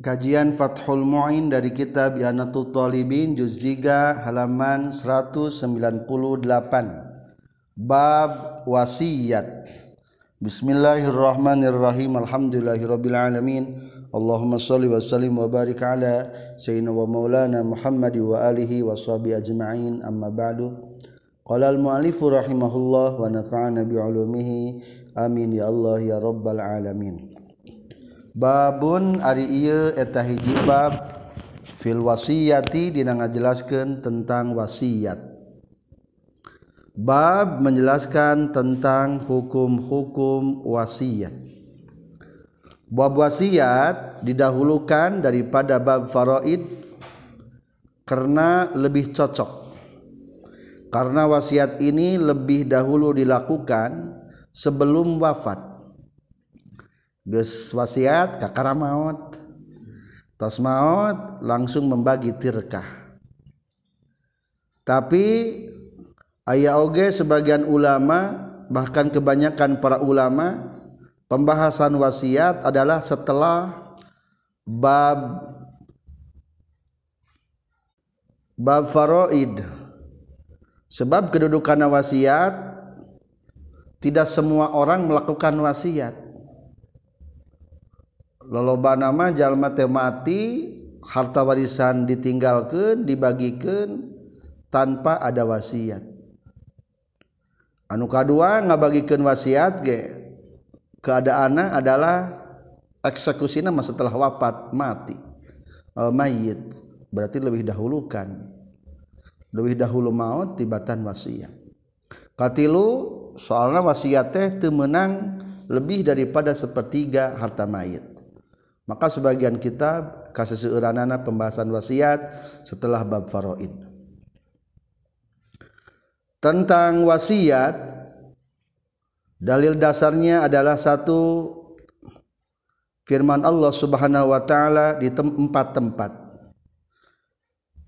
Kajian Fathul Mu'in dari kitab Yanatul Talibin juz 3 halaman 198. Bab wasiat. Bismillahirrahmanirrahim. Alhamdulillahirabbil alamin. Allahumma shalli wa sallim wa barik ala sayyidina wa maulana Muhammad wa alihi wa sahbihi ajma'in. Amma ba'du. Qala al-mu'allifu rahimahullah wa nafa'ana bi 'ulumihi. Amin ya Allah ya rabbal alamin. Babun ari eta hijibab fil wasiyati dina ngajelaskeun tentang wasiat. Bab menjelaskan tentang hukum-hukum wasiat. Bab wasiat didahulukan daripada bab faraid karena lebih cocok. Karena wasiat ini lebih dahulu dilakukan sebelum wafat geus wasiat kakara maut tos maut langsung membagi tirkah. Tapi ayah oge sebagian ulama bahkan kebanyakan para ulama pembahasan wasiat adalah setelah bab bab faraid. Sebab kedudukan wasiat tidak semua orang melakukan wasiat loloba nama jalma mati harta warisan ditinggalkan dibagikan tanpa ada wasiat. Anu kedua ngabagikan wasiat ge keadaannya adalah eksekusinya setelah wafat mati. Al mayit berarti lebih dahulukan. Lebih dahulu maut tibatan wasiat. Katilu soalnya wasiat teh temenang lebih daripada sepertiga harta mayit. Maka sebagian kitab kasih seuranana pembahasan wasiat setelah bab faraid tentang wasiat dalil dasarnya adalah satu firman Allah Subhanahu wa taala di empat tempat.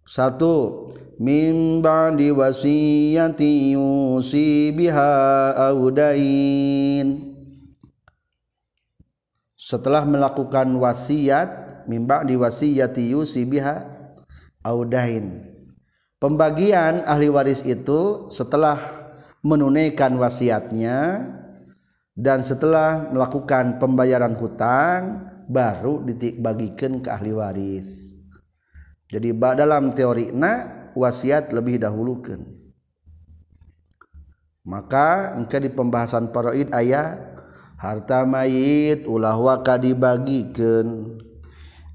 Satu min ba'di wasiyati yusi biha setelah melakukan wasiat mimba di wasiyati yusi biha audain. Pembagian ahli waris itu setelah menunaikan wasiatnya dan setelah melakukan pembayaran hutang baru dibagikan ke ahli waris. Jadi dalam teori na wasiat lebih dahulukan. Maka engkau di pembahasan paraid ayat harta mayit ulah waka dibagikan.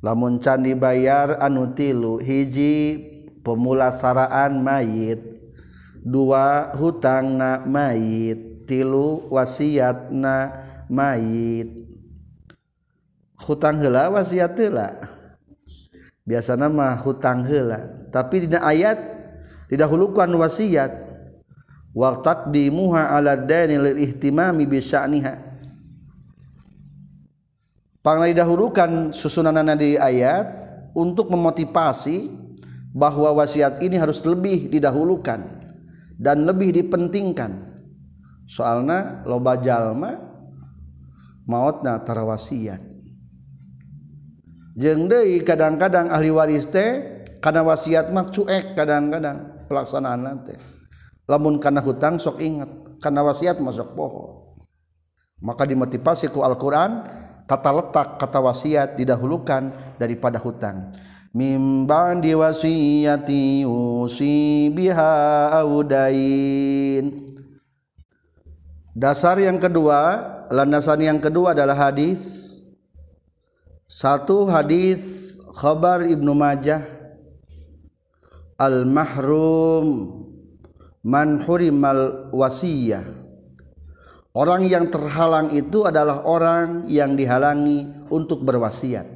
Lamun can dibayar anu tilu hiji pemulasaraan mayit. Dua hutang na mayit tilu wasiat na mayit. Hutang hela wasiat hela biasa nama hutang hela tapi dina ayat didahulukan wasiat. Wa taqdimuha ala dainil ihtimami bi sya'niha. Bisya'niha dahulukan susunan di ayat untuk memotivasi bahwa wasiat ini harus lebih didahulukan dan lebih dipentingkan. Soalnya loba jalma mautna tara jeung deui kadang-kadang ahli waris teh karena wasiat mah cuek kadang-kadang pelaksanaan teh. Lamun kana hutang sok ingat karena wasiat masuk poho maka dimotivasi ku Al-Qur'an tata letak kata wasiat didahulukan daripada hutang. Mimban diwasiyati usi biha audain dasar yang kedua landasan yang kedua adalah hadis. Satu hadis khabar Ibnu Majah. Al mahrum man hurimal wasiyah Orang yang terhalang itu adalah orang yang dihalangi untuk berwasiat.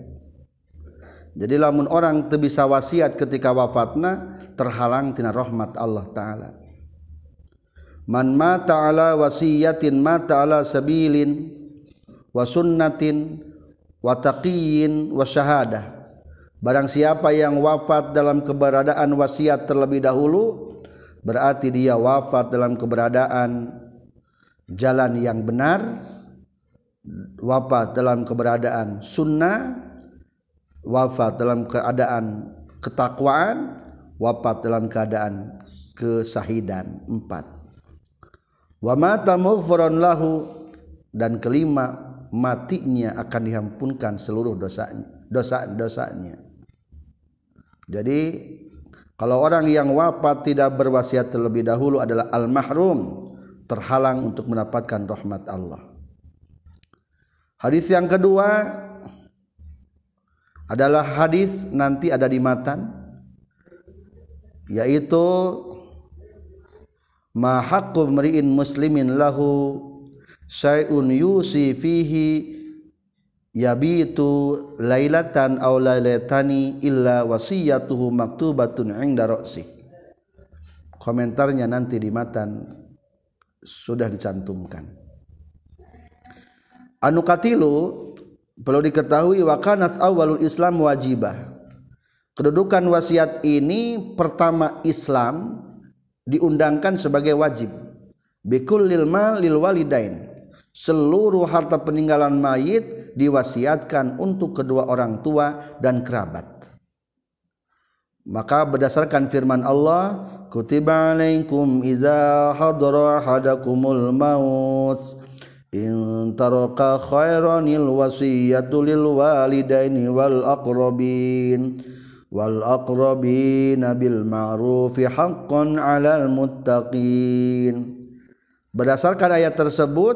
Jadi lamun orang tu bisa wasiat ketika wafatna terhalang tina rahmat Allah taala. Man mata ala wasiyatin mata ala sabilin wa sunnatin wa taqiyyin wa syahadah. Barang siapa yang wafat dalam keberadaan wasiat terlebih dahulu berarti dia wafat dalam keberadaan jalan yang benar wafat dalam keberadaan sunnah wafat dalam keadaan ketakwaan wafat dalam keadaan kesahidan. Empat. Wa mata mughfaran lahu dan kelima matinya akan dihampunkan seluruh dosanya dosa-dosanya jadi kalau orang yang wafat tidak berwasiat terlebih dahulu adalah al-mahrum terhalang untuk mendapatkan rahmat Allah. Hadis yang kedua adalah hadis nanti ada di matan yaitu ma haqqu mri'in muslimin lahu syai'un yusi fihi yabitu lailatan aw lailatani illa wasiyatuhu maktubatun 'inda ra'si. Komentarnya nanti di matan sudah dicantumkan. Anu katilu perlu diketahui wa kanat awalul islam wajibah. Kedudukan wasiat ini pertama Islam diundangkan sebagai wajib. Bikul lil mal lil walidain. Seluruh harta peninggalan mayit diwasiatkan untuk kedua orang tua dan kerabat maka berdasarkan firman Allah kutiba alaikum idza hadara hadakumul maut in taraka khairanil wasiyatu lil walidaini wal aqrabin wal aqrabina bil ma'rufi haqqan 'alal muttaqin. Berdasarkan ayat tersebut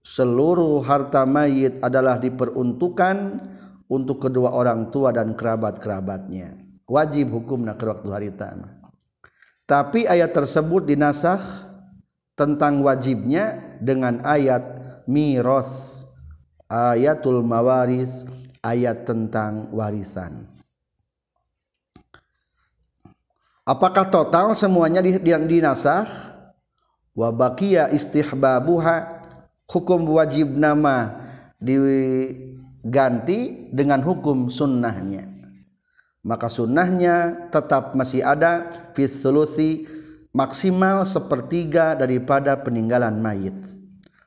seluruh harta mayit adalah diperuntukkan untuk kedua orang tua dan kerabat-kerabatnya wajib hukumna ke waktu harita tapi ayat tersebut dinasah tentang wajibnya dengan ayat miros ayatul mawaris ayat tentang warisan Apakah total semuanya di, dinasah? Wa baqiya istihbabuha hukum wajib nama diganti dengan hukum sunnahnya. Maka sunnahnya tetap masih ada fi maksimal sepertiga daripada peninggalan mayit.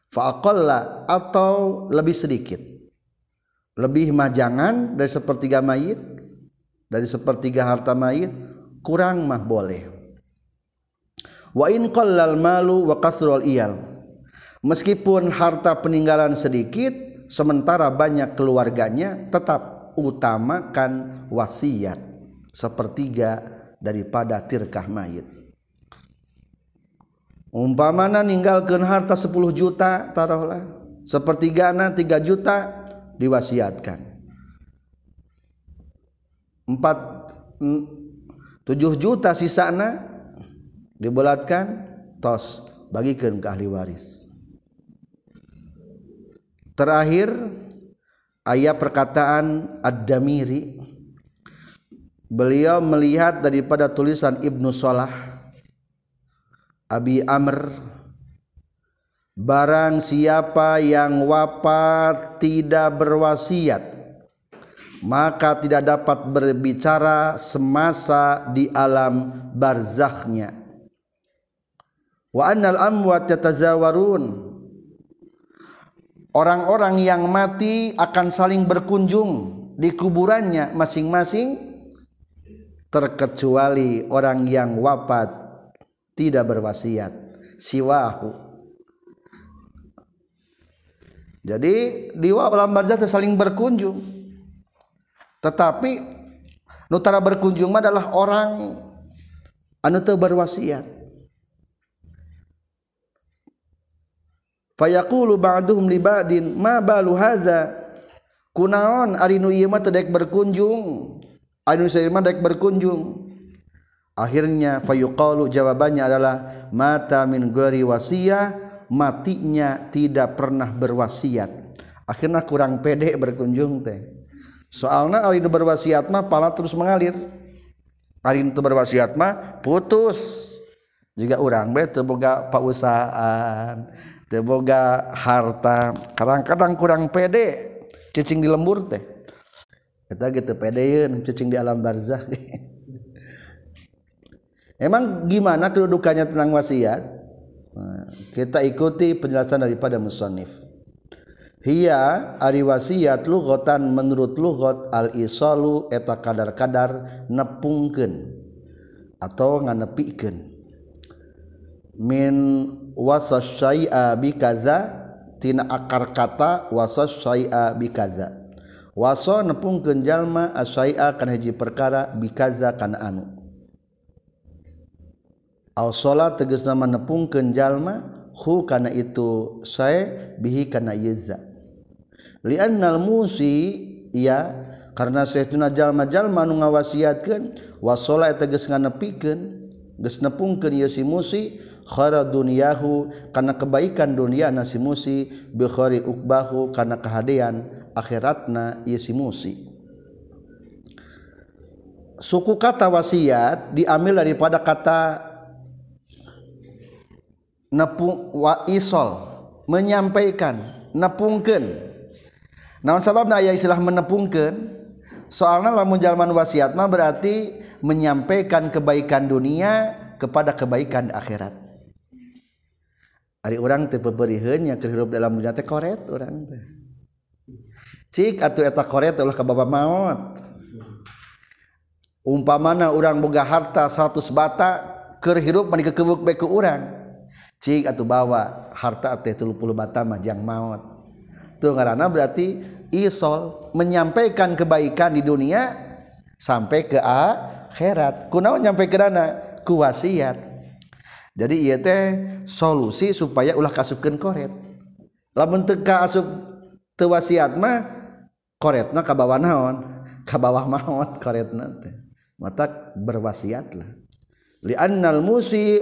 Fa'aqalla atau lebih sedikit. Lebih majangan dari sepertiga mayit, dari sepertiga harta mayit kurang mah boleh wa in qallal malu wa kasrul iyal meskipun harta peninggalan sedikit sementara banyak keluarganya tetap utamakan wasiat sepertiga daripada tirkah mayit. Umpamana ninggalkan harta 10 juta taruhlah. Sepertigana 3 juta diwasiatkan. 4 7 juta sisana dibulatkan tos bagikan ke ahli waris. Terakhir ayat perkataan ad-damiri beliau melihat daripada tulisan Ibnu Salah Abi Amr barang siapa yang wafat tidak berwasiat maka tidak dapat berbicara semasa di alam barzakhnya wa annal amwat yatazawarun orang-orang yang mati akan saling berkunjung di kuburannya masing-masing terkecuali orang yang wafat tidak berwasiat siwahu. Jadi di alam barzakh saling berkunjung. Tetapi nutara berkunjung adalah orang anu berwasiat fayaqulu ba'duhum li ba'din ma balu hadza? Kunaon ari nu ieu mah teu berkunjung. Anu saya mah berkunjung. Akhirnya fayuqalu jawabannya adalah mata min ghairi wasiyah matinya tidak pernah berwasiat. Akhirnya kurang pede berkunjung teh. Soalnya ari nu berwasiat mah pala terus mengalir. Ari nu berwasiat mah putus. Jika orang be teu boga pausahaan teu boga harta kadang-kadang kurang pede cicing di lembur teh eta gitu pedeun cicing di alam barzakh Emang gimana kedudukannya tentang wasiat? Nah, kita ikuti penjelasan daripada musannif. Hia ari wasiat lugotan menurut lugot al isalu eta kadar-kadar nepungkeun atau nganepikeun min wasasyai'a bikaza tina akar kata wasya bikaza. Waso nepungkeun jalma asyai'a kana hiji perkara bikaza kana anu. Au salat tegasna nepungkeun jalma hu kana itu sae bihi kana yeza li'annal musi ya karena sayahtuna jalma-jalma nu ngawasiatkeun wasola teges nganepikan nepung ke si musi khara duniahu karena kebaikan dunia nasi musi Bukhari ukbahu karena kehadian akhiratna ia si musi. Suku kata wasiat diambil daripada kata nepung wa isol menyampaikan nepungken namun sababna ayah istilah menepungkan soalnya lamun jalman wasiat mah berarti menyampaikan kebaikan dunia kepada kebaikan akhirat. Ari orang teu pepeuriheunya keur hirup dalam dunia teh koret orang teh. Cik atuh eta koret ulah ka baba maot umpamana orang boga harta 100 bata keur hirup mani kekebuk bae ku urang. Cik atuh bawa harta teh 30 bata mah jang maot Tu ngaranna berarti isol menyampaikan kebaikan di dunia sampai ke akhirat. Kunaon nyampe ke dana? Kuwasiat jadi iya teh solusi supaya ulah kasupkeun koret. Lamun teu asup teu wasiat mah koretna ka bawah naon? Ka bawah maut koretna teh. Mata berwasiatlah. Li annal musi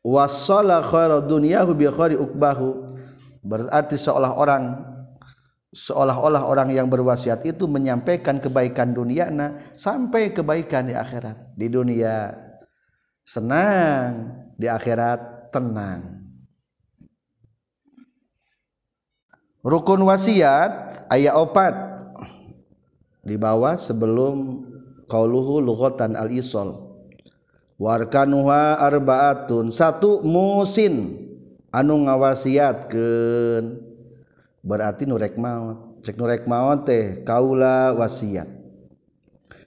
wasala khairu dunyahu bi khairi ukbahu. Berarti seolah orang seolah-olah orang yang berwasiat itu menyampaikan kebaikan dunia nah sampai kebaikan di akhirat. Di dunia senang di akhirat tenang. Rukun wasiat ayat opat. Di bawah sebelum qauluhu lughatan al-isol warkanuha arbaatun satu musin. Anu ngawasiatkeun berarti nurrek maut cek nurrek maut teh kaula wasiat.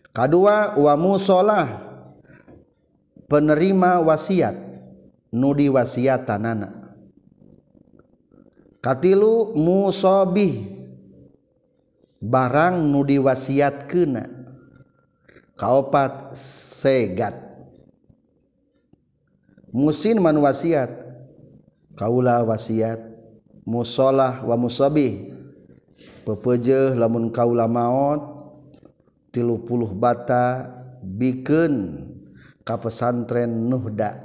Kedua wamu sholah penerima wasiat nudi wasiat tanana katilu musobih. Barang nudi wasiat kena kaopat segat. Musin man wasiat. Kaula wasiat. musolah wa musabi pepeje lamun kaula maot tilu puluh bata bikin ka pesantren Nuhda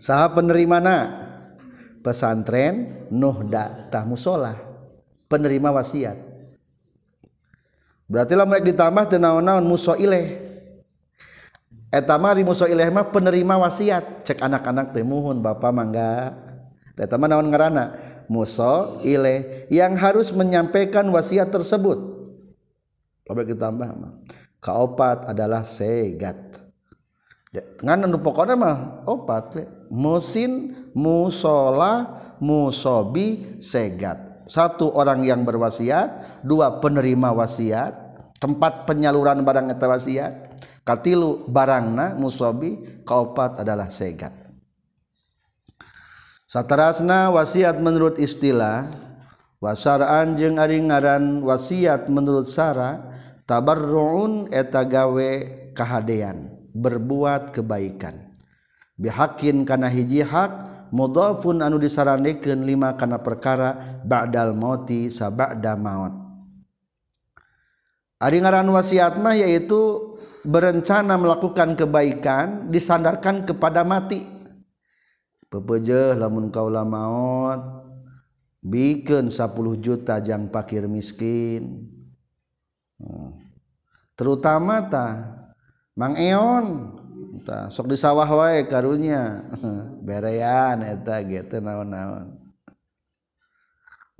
saha penerimana? Pesantren Nuhda tah musolah penerima wasiat. Berarti lah mereka ditambah tenaon-naon musoileh etamari musoileh mah penerima wasiat. Cek anak-anak temuhun bapak mangga. Naon ngarana? Muso ile yang harus menyampaikan wasiat tersebut. Kalau ditambah mah kaopat adalah segat. Dengan anu pokoknya mah opat musin musola musobi segat. Satu orang yang berwasiat dua penerima wasiat tempat penyaluran barang eta wasiat. Katilu barangna musobi kaopat adalah segat Satarasna wasiat menurut istilah wasaraan jeung ari ngaran wasiat menurut sara tabarruun eta gawe kahadean berbuat kebaikan. Bihakin kana hiji hak mudhafun anu disaranikeun lima kana perkara ba'dal mauti sabada maut. Ari ngaran wasiat mah yaitu berencana melakukan kebaikan disandarkan kepada mati. pepejeh lamun kaula maut bikin 10 juta jang pakir miskin. Hmm. Terutama ta Mang Eon. Ta sok di sawah wae karunya. Berean eta gitu naon-naon.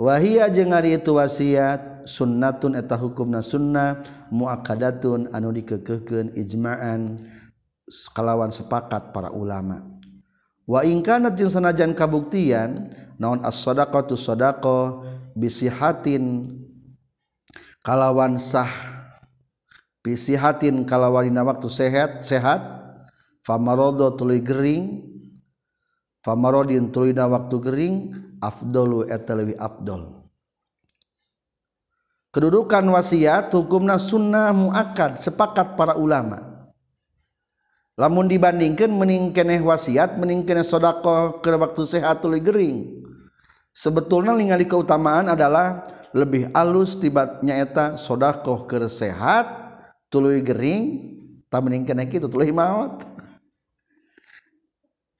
Wahia jeung ari itu wasiat sunnatun eta hukumna sunnah muakkadatun anu dikekehkeun ijma'an kalawan sepakat para ulama. Waingkanat jeung sanajan kabuktian naon as-shadaqatu shadaqah bisihatin kalawan sah bisihatin kalawalina waktu sehat sehat famarodo tuluy gering famarodin tuluyna waktu gering afdolu eta afdol. Kedudukan wasiat hukumna sunnah muakad sepakat para ulama lamun dibandingkan meningkeneh wasiat meningkeneh sodako ke waktu sehat tuluy gering. Sebetulnya ningali keutamaan adalah lebih alus tibatnya eta sodakoh kesehat tuluy gering tak meningkan itu tuluy maut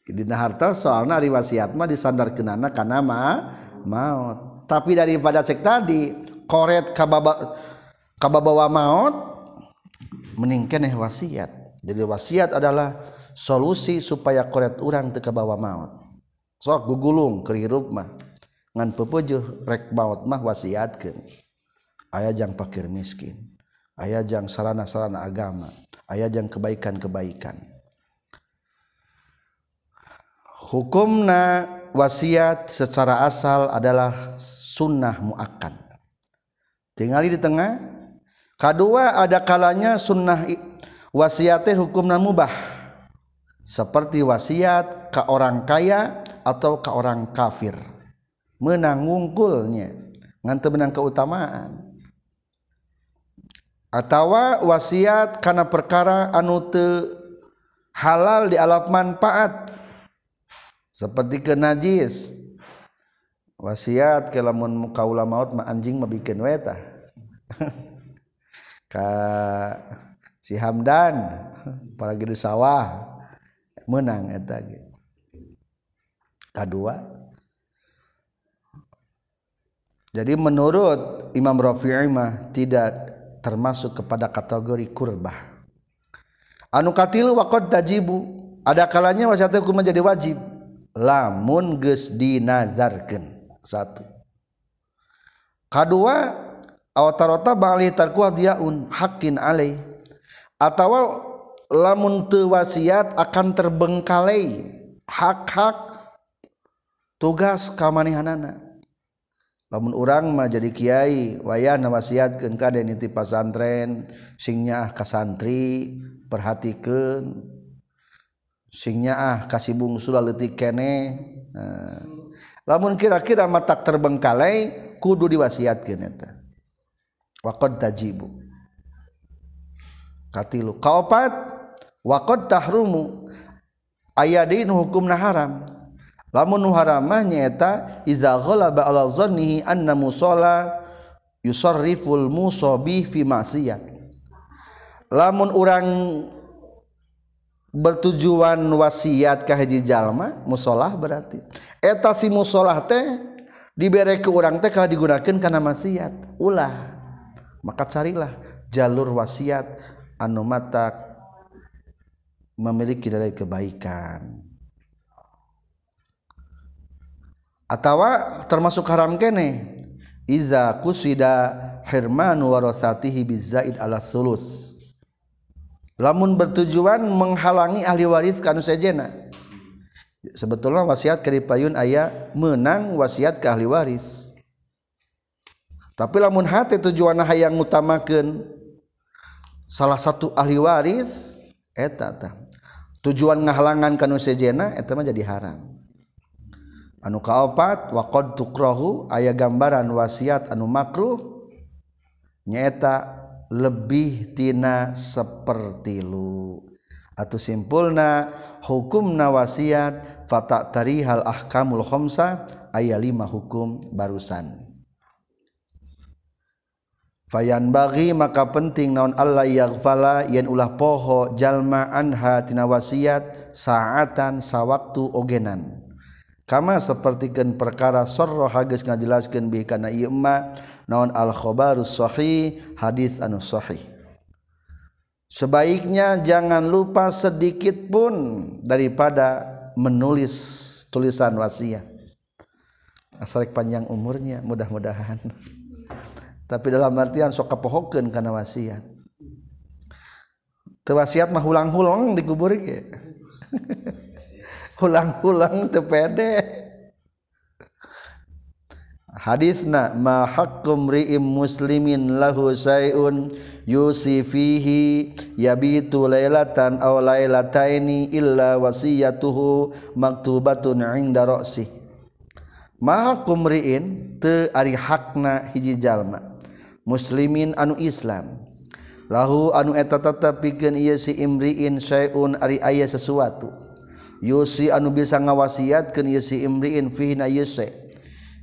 dina harta soalnya ari wasiat mah disandarkeunana kana ma maut tapi daripada cek tadi koret kababa kababawa maut meningkan wasiat jadi wasiat adalah solusi supaya koret orang teu kabawa maut. Sok gugulung kerirup mah. Pepujuh rek maut mah wasiatkan aya jang pakir miskin. Aya jang sarana-sarana agama. Aya jang kebaikan-kebaikan. Hukumna wasiat secara asal adalah sunnah muakkad. Tinggal di tengah kedua ada kalanya sunnah wasiatnya hukumna mubah. Seperti wasiat ke orang kaya atau ke orang kafir. Menang ngungkulnya ngan menang keutamaan. Atau wasiat karena perkara anu te halal di alam manfaat. Seperti ke najis. Wasiat ke lamun kaula maut ma anjing ma bikin weta. Ka si Hamdan apalagi di sawah menang eta kedua jadi menurut Imam Rafi'i mah tidak termasuk kepada kategori kurbah. Anu katilu waqad tajibu ada kalanya wasiat hukum menjadi wajib. Lamun geus dinazarkeun. Satu. Kedua awatarota bali tarkuah diaun hakin alai atau lamun teu wasiat akan terbengkalai hak-hak tugas kamanehanana lamun urang mah jadi kiai wayahna wasiatkeun ka deui nitip pasantren sing nyaah ka santri perhatikeun sing nyaah ka si bungsu leutik kene lamun kira-kira mata terbengkalai kudu diwasiatkeun eta. Waqad tajibu. katilu. Kaopat wakot tahrumu. Ayah di hukum haram. Lamun haramah nyaeta iza ghalaba ala zannihi anna musalla yusarriful musabi fi ma'siyat lamun urang bertujuan wasiat ka hiji jalma musolah berarti. Eta si musolah teh dibere ke urang teh kalau digunakan karena maksiat ulah maka carilah jalur wasiat. anu mata memiliki nilai kebaikan. Atau termasuk haram kene iza kusida hirmanu warasatihi bizaid ala sulus lamun bertujuan menghalangi ahli waris kanu sejena sebetulnya wasiat keripayun ayah menang wasiat ke ahli waris. Tapi lamun hati tujuan hayang utamakan salah satu ahli waris eta tujuan ngahalangan kanu sejena eta mah jadi haram. Anu kaopat waqad tukrahu aya gambaran wasiat anu makruh nyaeta lebih tina sepertilu atau simpulna hukumna wasiat fatak tarihal ahkamul khomsa aya lima hukum barusan. Fayan bagi maka penting naon Allah yaghfala yen ulah poho jalma anha tina wasiat saatan sawaktu ogenan. Sepertikan perkara soro hages ngajelaskan bi karena Ima naon al-khobarushi hadits anushohi sebaiknya jangan lupa sedikit pun daripada menulis tulisan wasiat. Asal panjang umurnya mudah-mudahan tapi dalam artian sok kapohokeun kana wasiat. Teu wasiat mah hulang-hulang dikubur ge. Hulang-hulang teu pede. Hadisna ma haqqum ri'im muslimin lahu sayun yusifihi yabitu lailatan aw lailataini illa wasiyatuhu maktubatun 'inda ra'si ma haqqum ri'in teu ari hakna hiji jalma. muslimin anu Islam. Lahu anu eta tetap piken ieu si imriin syai'un ari aya sesuatu. Yusi anu bisa ngawasiatkeun ieu si imriin fihi na yuse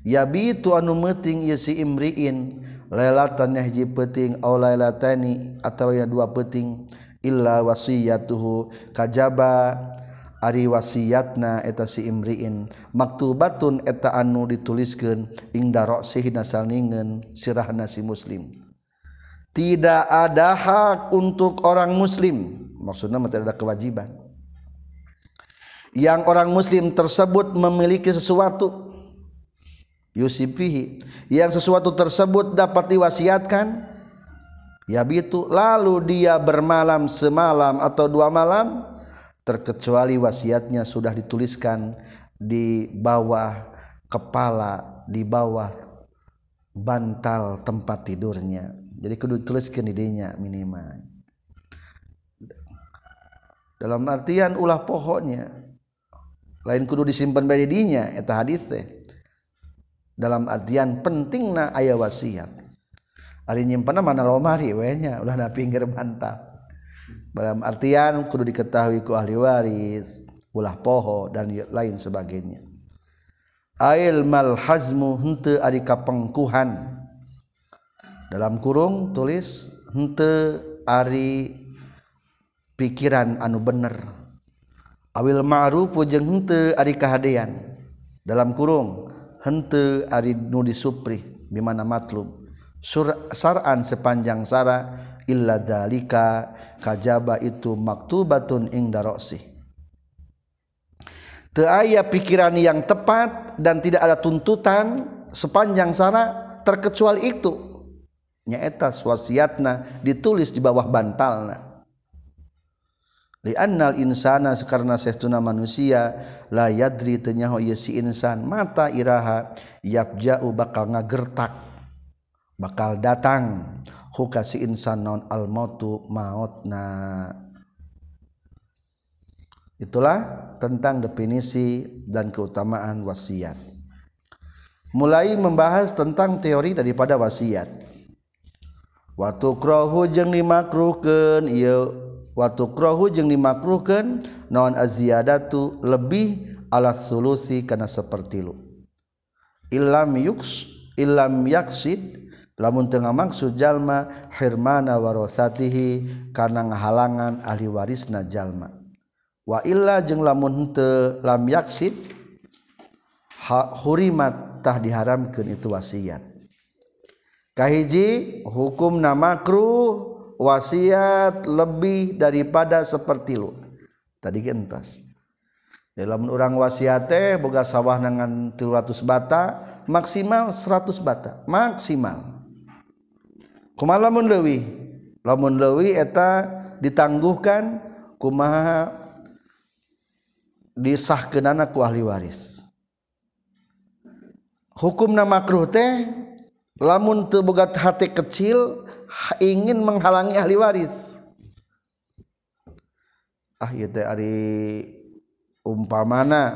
yabitu anu meting ieu si imriin lailatan hiji peting au lailatani atawa ya dua peting illa wasiyatuhu kajaba. Ari wasiyatna eta si imriin. Maktubatun eta anu dituliskeun ingda roksihi nasalningen sirahna si muslim. Tidak ada hak untuk orang muslim. Maksudnya tidak ada kewajiban. Yang orang muslim tersebut memiliki sesuatu. Yusifihi yang sesuatu tersebut dapat diwasiatkan ya itu lalu dia bermalam semalam atau dua malam terkecuali wasiatnya sudah dituliskan di bawah kepala di bawah bantal tempat tidurnya. Jadi kudu dituliskan idenya minimal. Dalam artian ulah pohonnya lain kudu disimpan bayi dinya eta hadis teh. Dalam artian penting na ayah wasiat. Hari nyimpan mana lomari wehnya ulah na pinggir bantal dalam artian kudu diketahui ku ahli waris ulah poho dan lain sebagainya. Ail mal hazmu hente ari kapengkuhan. Dalam kurung tulis hente ari pikiran anu bener. Awil ma'ruf jeung hente ari kahadean. Dalam kurung hente ari nu disupri di mana matlub. Saran sepanjang sara illa dalika kajaba itu maktubatun ing darosi teu aya pikiran yang tepat dan tidak ada tuntutan sepanjang sara terkecuali itu. Nyaeta wasiatna ditulis di bawah bantalna. Annal insana karena seuna manusia la yadri tenyaho si insan mata iraha yap jauh bakal ngagertak bakal datang. Huka si insan non almotu maut na itulah tentang definisi dan keutamaan wasiat. Mulai membahas tentang teori daripada wasiat. Waktu krohu jeng dimakruhkeun ieu. Watukrohu jeung dimakruhkan non aziyadatu lebih ala solusi karena seperti lu. Ilam yuks ilam yaksid lamun tengah maksud jalma hirmana warosatihi karena halangan ahli warisna jalma. Wa illa jeung lamun te lam yaksid hurimat tah diharamkeun itu wasiat. Kahiji hukum nama makruh wasiat lebih daripada seperti lu. Tadi gentas dalam orang wasiat teh boga sawah dengan 300 bata maksimal 100 bata maksimal. kuma lamun lewi lamun lewi eta ditangguhkan kumaha disahkeunana ku ahli waris. Hukumna makruh teh lamun teu boga hati kecil ingin menghalangi ahli waris. Ah ieu teh ari umpamana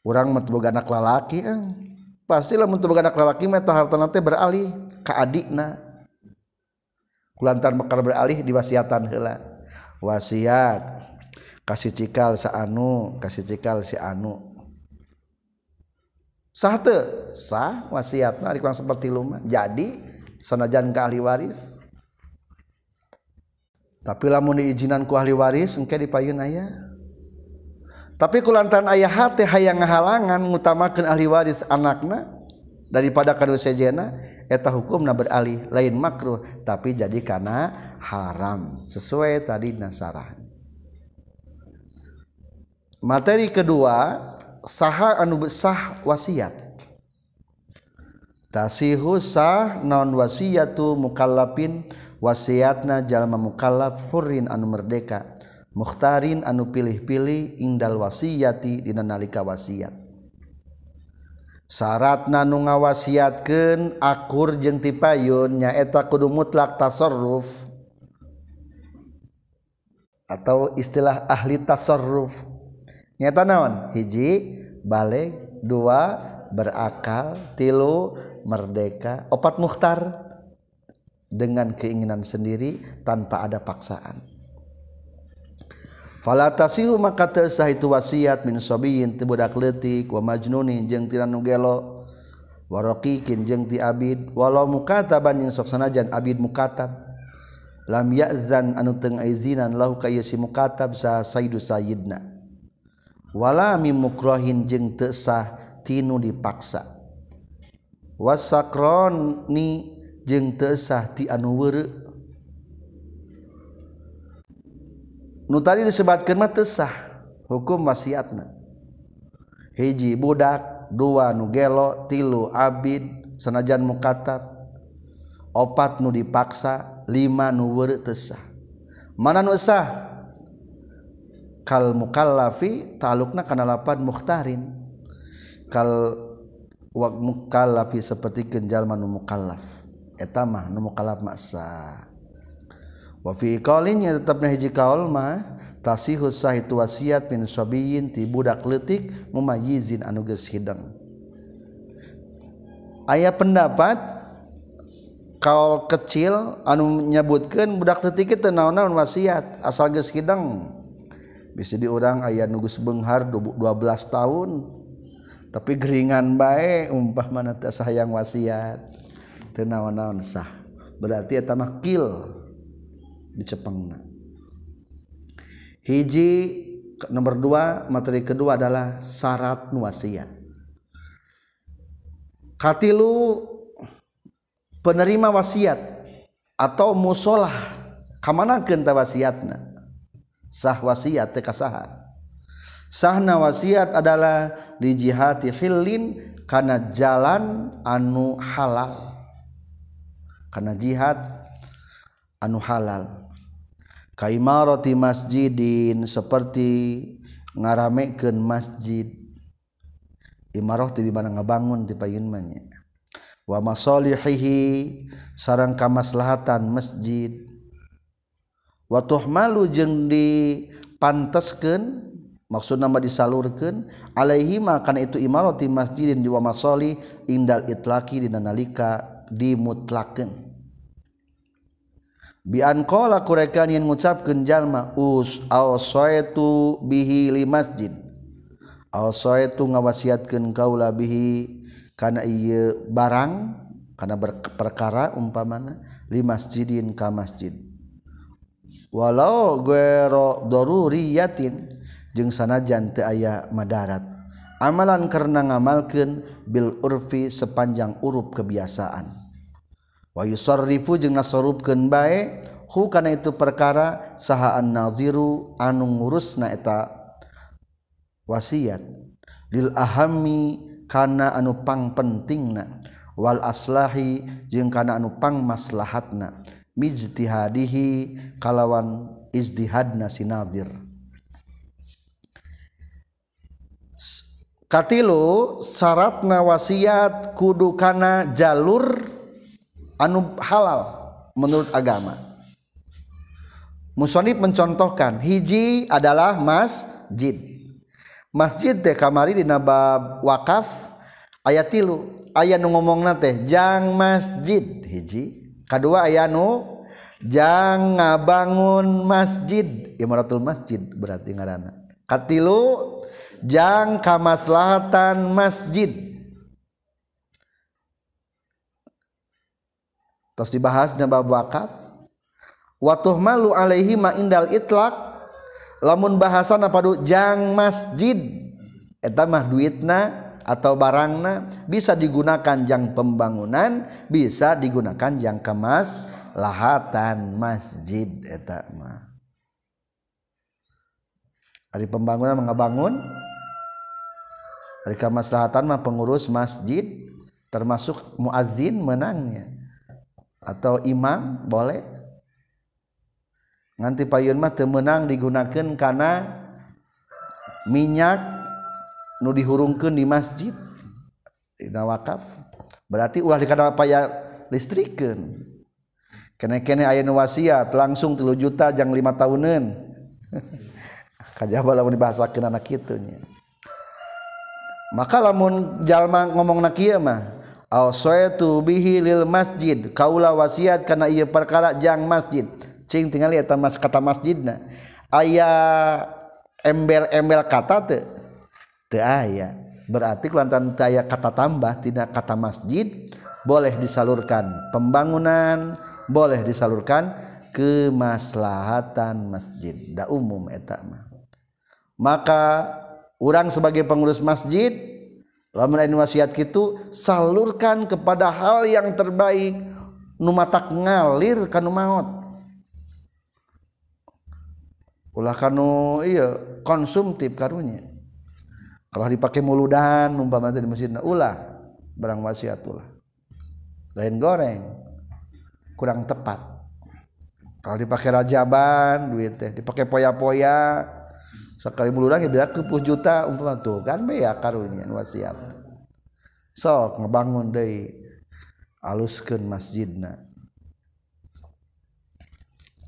orang mah boga anak lalaki eh. pasti lamun teu boga anak lalaki mah hartana teh beralih ka adikna. kulantar mekar beralih di wasiatan hela wasiat. Kasih cikal sa anu kasih cikal si anu sah te sah wasiat nah kurang seperti luma jadi sanajan ke ahli waris. Tapi lamun diizinan ku ahli waris engke dipayun ayah tapi kulantaran ayah hati hayang halangan ngutamakan ahli waris anakna. Daripada kadu sejena eta hukumna beralih lain makruh tapi jadi karena haram sesuai tadi nasarah. Materi kedua saha anu besah wasiat. Tasihu sah non wasiyatu mukallafin wasiatna jalma mukallaf hurrin anu merdeka mukhtarin anu pilih-pilih indal wasiyati dina nalika wasiat syaratna nu ngawasiatkeun akur jeung ti payun nyaeta kudu mutlak tasarruf. Atau istilah ahli tasarruf. Nyata naon? Hiji balik dua berakal tilu merdeka opat muhtar dengan keinginan sendiri tanpa ada paksaan. Fala tasihu maka tersah itu wasiat min sabiyin ti budak leutik wa majnunin jeung tina nu gelo wa raqiqin jeung ti abid walau mukataban jeung sok sanajan abid mukatab. Lam ya'zan anu teu ngizinan lahu ka si mukatab sa sayyidu sayyidna wala mim mukrahin jeung teu sah tinu dipaksa. Wasakroni jeung teu sah ti anu weureu nu tadi disebatkan mah teu sah hukum wasiatna. Hiji budak dua nu gelo tilu abid sanajan mukatab opat nu dipaksa lima nu weureu teu sah. Mana nu sah? Kal mukallafi talukna kana lapan mukhtarin. Kal wak mukallafi seperti kenjal manu mukallaf. Eta mah nu mukallaf maksa wa fi qalin ya tetapna hiji kaul mah tasihus sahitu wasiat min sabiyin ti budak leutik mumayyizin anu geus hidang aya pendapat kaul kecil anu nyebutkeun budak leutik teu naon-naon wasiat asal geus hidang bisa diurang aya nu geus beunghar 12 tahun. Tapi geringan bae umpah mana teu hayang wasiat. Teu naon-naon sah. Berarti eta mah kill dicepengna hiji nomor dua materi kedua adalah syarat nuasiat katilu penerima wasiat atau musolah kamana kenta wasiatna? Sah wasiat teka sah sahna wasiat adalah lijihati hillin karena jalan anu halal. Karena jihad anu halal. kaimarati masjidin seperti ngaramekeun masjid. Imarah ti mana ngabangun ti payun mah wa masalihihi sarang kamaslahatan masjid. Wa tuhmalu jeung dipanteskeun maksud nama disalurkan alaihi makan itu imarati masjidin di wa masali indal itlaki dinanalika dimutlakeun. biankola kurekan yang ngucapkeun jalma us awsaitu bihi li masjid. Awsaitu ngawasiatkan kaula bihi karena iya barang karena perkara umpamana li masjidin ka masjid. Walau guero daruriyatin jeng sanajan teu aya madarat. Amalan karena ngamalkan bil urfi sepanjang urup kebiasaan. wayusrifu jeung nasorubkeun bae hu kana itu perkara sahaan naziru anu ngurusna eta wasiat. Lil ahami kana anu pang wal aslahi jeung kana anu pang maslahatna. Mijtihadihi kalawan izdihadna sinazir katilu syaratna wasiat kudu kana jalur anu halal menurut agama. Musonib mencontohkan hiji adalah masjid. Masjid teh kamari di nabab wakaf ayat tilu. Ayat nu ngomong teh jang masjid. Hiji. Kedua ayat nu jang ngabangun masjid. Imaratul masjid berarti ngarana. Katilu jang kamaslahatan masjid. terus dibahas dengan bab wakaf watuh malu alaihi ma indal itlak lamun bahasan apa padu jang masjid. Eta mah duitna atau barangna bisa digunakan jang pembangunan bisa digunakan jang kemas lahatan masjid eta mah. Ari pembangunan mengabangun Ari kemaslahatan mah pengurus masjid termasuk muazin menangnya. atau imam boleh. Nganti payun mah temenang digunakan karena minyak nu dihurungkan di masjid. Dina wakaf. Berarti ulah dikada payah listrikan kene kene aya nu wasiat langsung 3 juta jang 5 tahunan. Kajaba lamun dibahasakeun anak kitu maka lamun jalma ngomongna kieu mah awsaitu bihi lil masjid. Kaula wasiat kana ieu perkara jang masjid. Cing tinggal eta mas kata masjidna. Aya embel-embel kata teu. Teu aya. Berarti kelantan aya kata tambah tidak kata masjid boleh disalurkan pembangunan boleh disalurkan kemaslahatan masjid. Da umum eta mah. Maka orang sebagai pengurus masjid lamun lain wasiat gitu salurkan kepada hal yang terbaik. Nu matak ngalir kanu maut ulah kanu iya konsumtif karunya kalau dipakai muludan umpama di masjidna ulah barang wasiat ulah. Lain goreng kurang tepat. Kalau dipakai rajaban duit teh. Dipakai poya-poya sekali muludan ya ke juta umpama tuh kan bea karunya wasiat. Sok ngebangun deui aluskeun masjidna.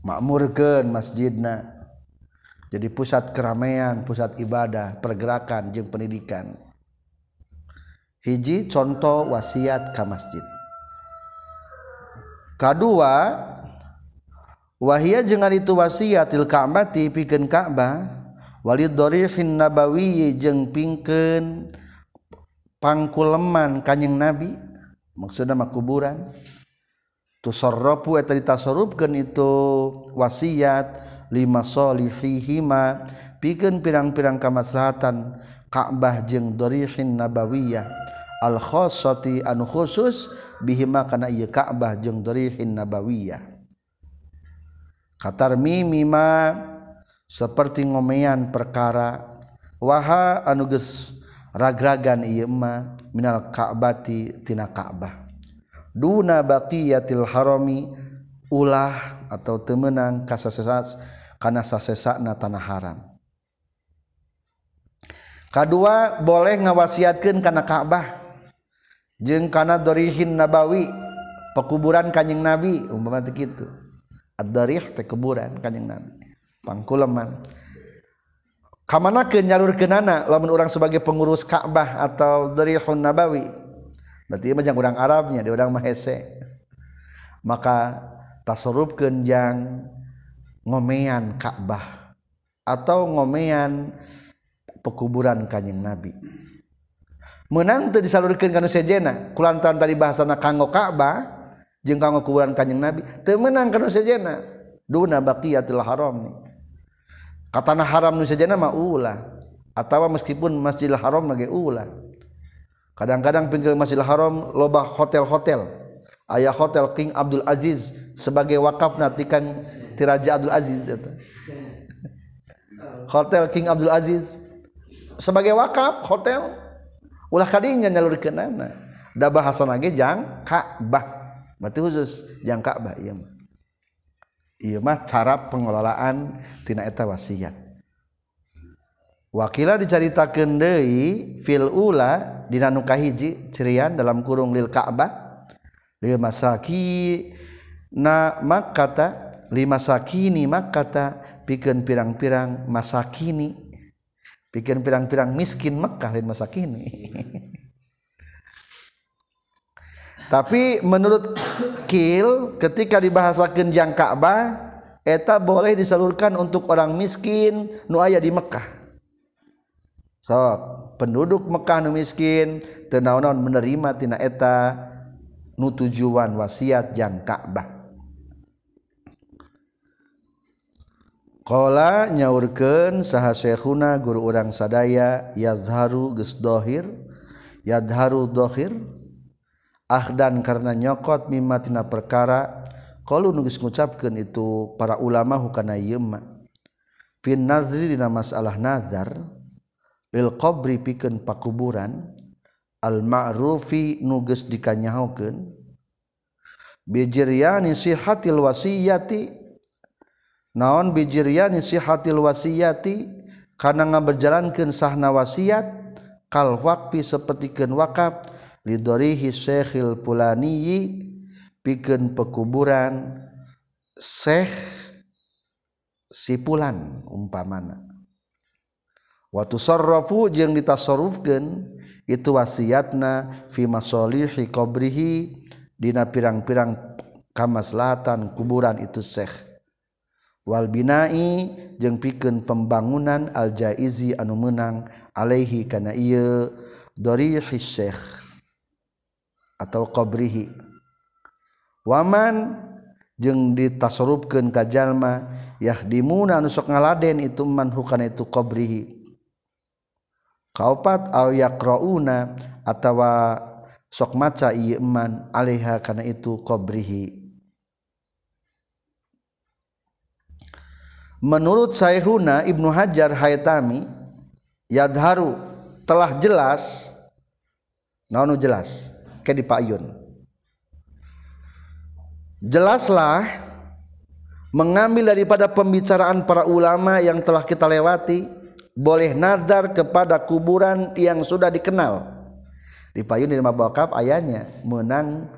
Makmurkeun masjidna. Jadi pusat keramaian pusat ibadah pergerakan jeung pendidikan. Hiji contoh wasiat ka masjid. Kedua wahia jangan itu wasiatil ka'bati pikeun Ka'bah Walid dharihin nabawi jeung pingkeun pangkuleman kanjing Nabi maksudna mah kuburan. Tusarrafu eta ditasarrufkeun itu wasiat lima solihihima pikeun pirang-pirang kamaslahatan Ka'bah jeung dharihin nabawiyah. Al khassati anu khusus bihima kana ieu Ka'bah jeung dharihin nabawiyah. Katar mimima seperti ngomeyan perkara waha anuges ragragan Ima minal Ka'batitina Ka'bah Duna bakiyatil Harami ulah atau temenang kasasesat karena sasesakna tanah haram. Kedua boleh ngawasiatkan karena Ka'bah jeng karena dorihin nabawi pekuburan kanjeng nabi umpama gitu ad-darih teh kuburan kanjeng nabi. pangkuleman. Kamana ke nyalur kenana lamun orang sebagai pengurus Ka'bah atau Darihun Nabawi? Berarti macam orang urang Arabnya dia orang Mahese maka tasarruf kenjang ngomean Ka'bah atau ngomean pekuburan kanjeng Nabi. Menang teu disalurkeun kana sejena kulantan tadi bahasana kanggo Ka'bah jeung kanggo kuburan kanjeng Nabi teu menang kana sejena duna baqiyatil haram nih katana haram nu sejena mah ulah. Atawa meskipun Masjidil Haram lagi ulah. Kadang-kadang pinggir Masjidil Haram loba hotel-hotel. Ayah hotel King Abdul Aziz sebagai wakaf natikan tiraja Abdul Aziz hotel King Abdul Aziz sebagai wakaf hotel. Ulah kadinya nyalur ke nana da bahasa lagi jang Ka'bah. Berarti khusus jang Ka'bah iya mah mah cara pengelolaan tina eta wasiat. Wakila diceritakan deui fil ula dina nu kahiji cirian dalam kurung lil ka'bah lil masaki na makkata lima sakini makkata pikeun pirang-pirang masakini pikeun pirang-pirang miskin Mekkah lil masakini. tapi menurut Kil ketika dibahasakan jang Ka'bah eta boleh disalurkan untuk orang miskin nu aya di Mekkah so penduduk Mekkah nu miskin tenaonan menerima tina eta nu tujuan wasiat jang Ka'bah. Nyaurken sahhuna guru urang sadaya yazharu geshohir yadharuhir ahdan karena nyokot mimma tina perkara kalau nugis mengucapkan itu para ulama hukana yema fin nazri dina masalah nazar lil qabri pikeun pakuburan al ma'rufi nugas dikanyahokeun bijiryani sihatil wasiyati naon bijiryani sihatil wasiyati kana ngaberjalankeun sahna wasiat kal waqfi sapertikeun wakaf lidorihi syekhil pulaniyi pikeun pekuburan syekh sipulan umpamana. Wa tusarrafu jeung ditasarrufkeun itu wasiatna fi masalihi qabrihi dina pirang-pirang kamaslahatan kuburan itu syekh. Wal binai jeung pikeun pembangunan al jaizi anu meunang alaihi kana ieu dorihi syekh. Atau qabrihi. Waman jeung ditasarrufkeun ka jalma yahdimuna anu sok ngaladen itu man hukana itu qabrihi. Kaopat aw yaqrauna atawa sok maca ieu man alaiha kana itu qabrihi. Menurut Sayyhuna Ibnu Hajar Haytami yadharu telah jelas naonu jelas ke di payun. Jelaslah mengambil daripada pembicaraan para ulama yang telah kita lewati boleh nadar kepada kuburan yang sudah dikenal. Di payun di lima wakaf ayahnya menang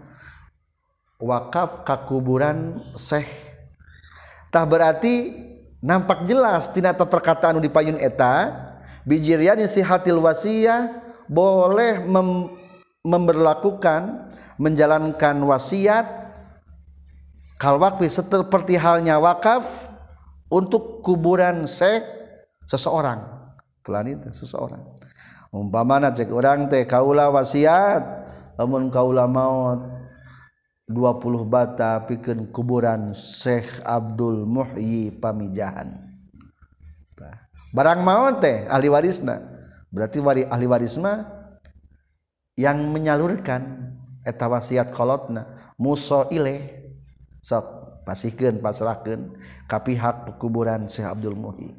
wakaf ke kuburan syekh tah berarti nampak jelas tinata perkataan di payun eta bijirian si hatil wasiyah boleh mem memberlakukan menjalankan wasiat kal wakfi seperti halnya wakaf untuk kuburan se seseorang. Telan itu seseorang. Umpamana cek orang teh kaula wasiat namun kaula maut 20 bata pikeun kuburan Syekh Abdul Muhyi Pamijahan. Barang maut teh ahli warisna. Berarti wari ahli warisma yang menyalurkan eta wasiat kolotna muso ile sok pasihkeun pasrahkeun ka pihak pekuburan Syekh Abdul Muhi.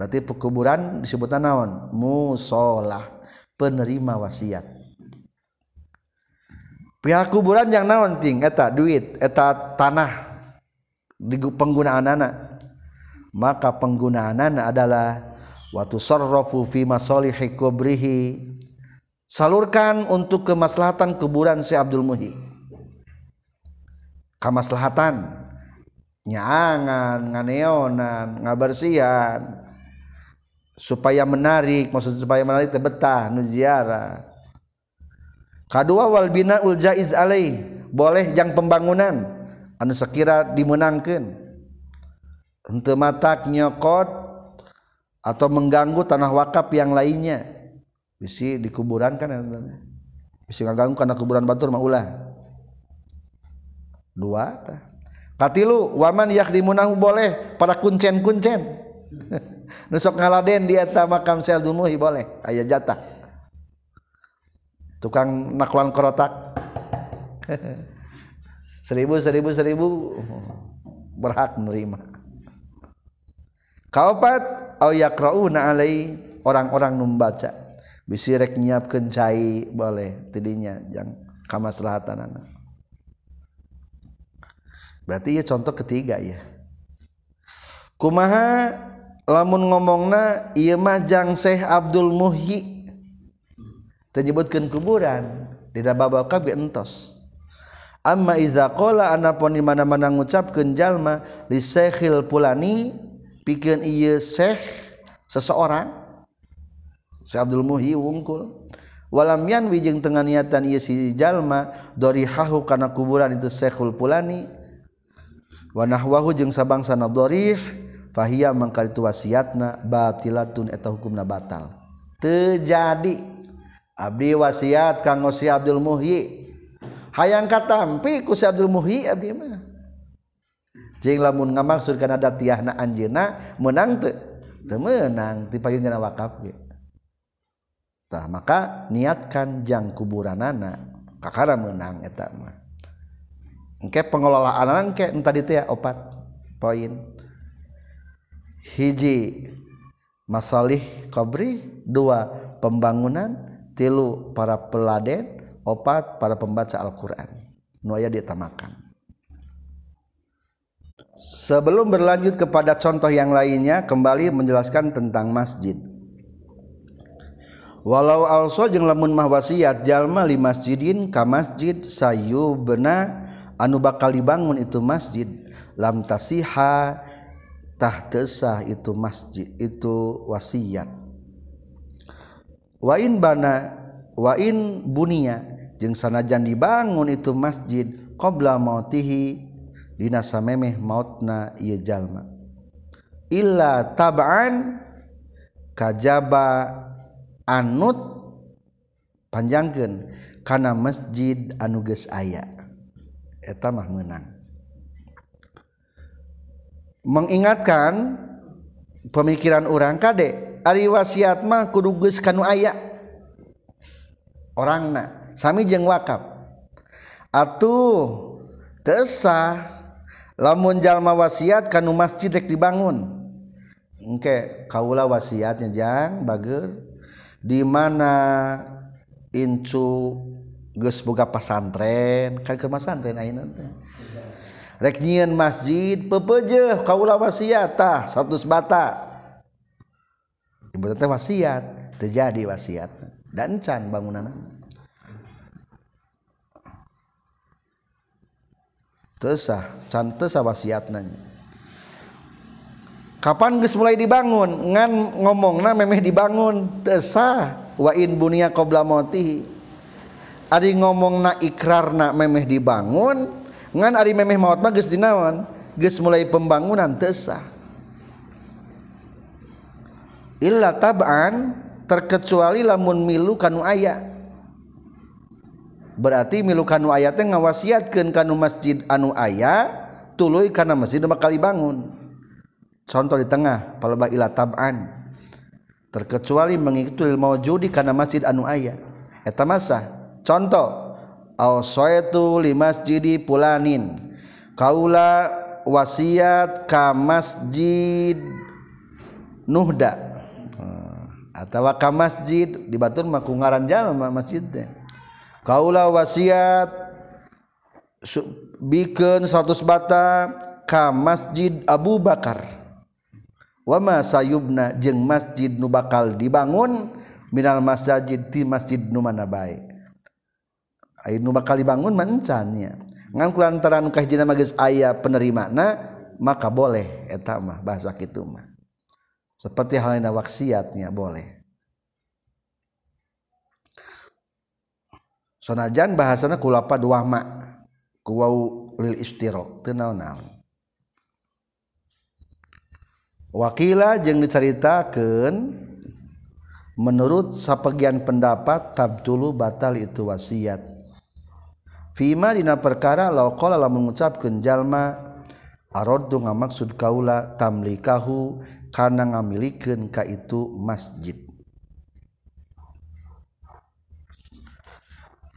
Berarti pekuburan disebutna naon? Musolah penerima wasiat. Pihak kuburan yang naon ting? Eta duit eta tanah di penggunaan anak maka penggunaan anak adalah waktu sarrafu fi masalihi kubrihi salurkan untuk kemaslahatan kuburan si Abdul Muhi kemaslahatan. Nyangan nganeonan ngabersihan supaya menarik maksud supaya menarik tebetah nu ziarah. Kadua wal bina ul jaiz alai boleh jang pembangunan. Anu sekira dimenangkan untuk matak nyokot atau mengganggu tanah wakaf yang lainnya bisi di kuburan kan bisi ngaganggu karena kuburan batur mah ulah. Dua tah katilu waman yakhdimunahu boleh pada kuncen-kuncen. Nusok ngaladen di eta makam Muhi boleh. Aya jatah. Tukang naklan korotak seribu seribu seribu. Berhak menerima kaopat au yakrauna alai orang-orang membaca bisi rek nyiapkeun cai boleh tidinya jang kamaslahatanana. Berarti ya contoh ketiga ya kumaha lamun ngomongna ieu mah jang Syekh Abdul Muhyi. Tenyebutkeun kuburan di babab kabeh entos. Amma iza qala anapun di mana-mana ngucapkeun jalma li Syekhil Pulani pikeun ieu Syekh seseorang si Abdul Muhi wungkul. Walam yan jeung tengah niatan ieu si jalma dari hahu kana kuburan itu Syekhul Pulani. Wanahwahu jeung sabangsana dorih fahiya mangkal itu wasiatna batilatun eta hukumna batal. Terjadi abdi wasiat kanggo si Abdul Muhi hayang katampi ku si Abdul Muhi abdi mah. Jeung lamun ngamaksud kana datiahna anjeunna meunang teu. Teu meunang ti payun wakaf ge. Maka niatkan jang kuburan anak kakara menang etak mah. Engke pengelolaan ke tadi ya opat poin. Hiji masalih kubri dua pembangunan. Tilu para peladen. Opat para pembaca Al-Quran. Nuaya ditamakan sebelum berlanjut kepada contoh yang lainnya kembali menjelaskan tentang masjid walau also jeung lamun mah wasiat jalma li masjidin ka masjid sayu bena anu bakal dibangun itu masjid. Lam tasiha tah tesah itu masjid itu wasiat. Wa in bana wa in bunia jeung sanajan dibangun itu masjid qabla mautihi dina samemeh mautna ieu jalma. Illa tab'an kajaba anut panjangkeun karena masjid anuges aya. Etamah menang mengingatkan pemikiran orang kade Ari wasiat mah kudu geus kanu aya. Orangna sami jeung wakaf. Atuh tesah lamun jalma wasiat kanu masjid rek dibangun. Engke kaula wasiatnya jang bager. di mana incu geus boga pasantren kan ke pasantren ayeuna teh. Rek nyieun masjid pepeujeuh kaula wasiat tah 100 bata. Ibu teh wasiat terjadi wasiat. Dan can bangunanna. Tesah, can tesah wasiatna. Kapan geus mulai dibangun? Ngan ngomongna memeh dibangun. Tesah wa in bunia qabla mautihi ari ngomongna ikrarna memeh dibangun ngan ari memeh maut mah geus dinaon. Geus mulai pembangunan tesah illa tab'an terkecuali lamun milu kanu aya. Berarti milu kanu aya teh ngawasiatkeun kanu masjid anu aya tuluy kana masjid bakal dibangun contoh di tengah palba ila tab'an. Terkecuali mengikuti maujudi karena masjid anu aya eta masa contoh awsaitu li masjidi pulanin kaula wasiat ka masjid nuhda. Hmm, Atau ka masjid di batur mah ku ngaran jalma masjid teh. Kaula wasiat bikeun 100 bata ka masjid Abu Bakar. wama sayubna jeung masjid nu bakal dibangun minal masjid ti masjid nu mana bae? Ayeuna nu bakal dibangun mancannya ngan kulantaran nu kahijina mah geus aya penerimana maka boleh eta mah bahasa kitu mah. Seperti halnya waksiatnya boleh. Sonajan bahasana kulapa dua mak kuwau lil istirok teu naon-naon. wakila jeung diceritakan menurut sapegian pendapat tabtulu batal itu wasiat. Fima dina perkara lauqala lamun mengucapkan jalma araddu ngamaksud kaula tamlikahu kana ngamilikeun ka itu masjid.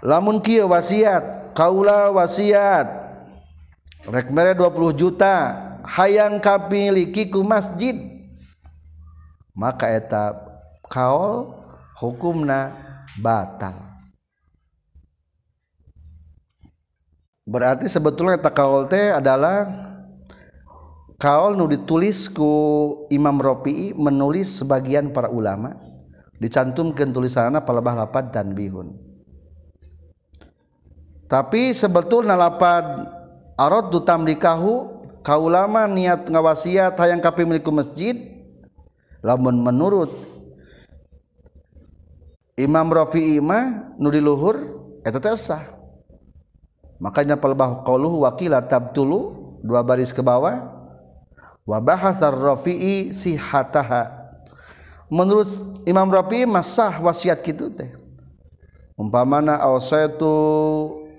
Lamun kieu wasiat kaula wasiat rek mere 20 juta. Hayang kapilikiku masjid. Maka etap kaol hukumna batal. Berarti sebetulnya eta kaol teh adalah kaol nu ditulisku Imam Rafi'i menulis sebagian para ulama dicantumkan tulisanna palebah lapad dan bihun. Tapi sebetulnya lapad arad tamlikahu ulama niat ngawasiat hayang kapi milikku masjid lamun menurut Imam Rafi'i mah nu diluhur eta teh sah. Makanya pelbah qauluhu wakila tabtulu dua baris ke bawah wa bahasar Rafi'i sihataha menurut Imam Rafi'i masah wasiat kitu teh. Umpamana awsaitu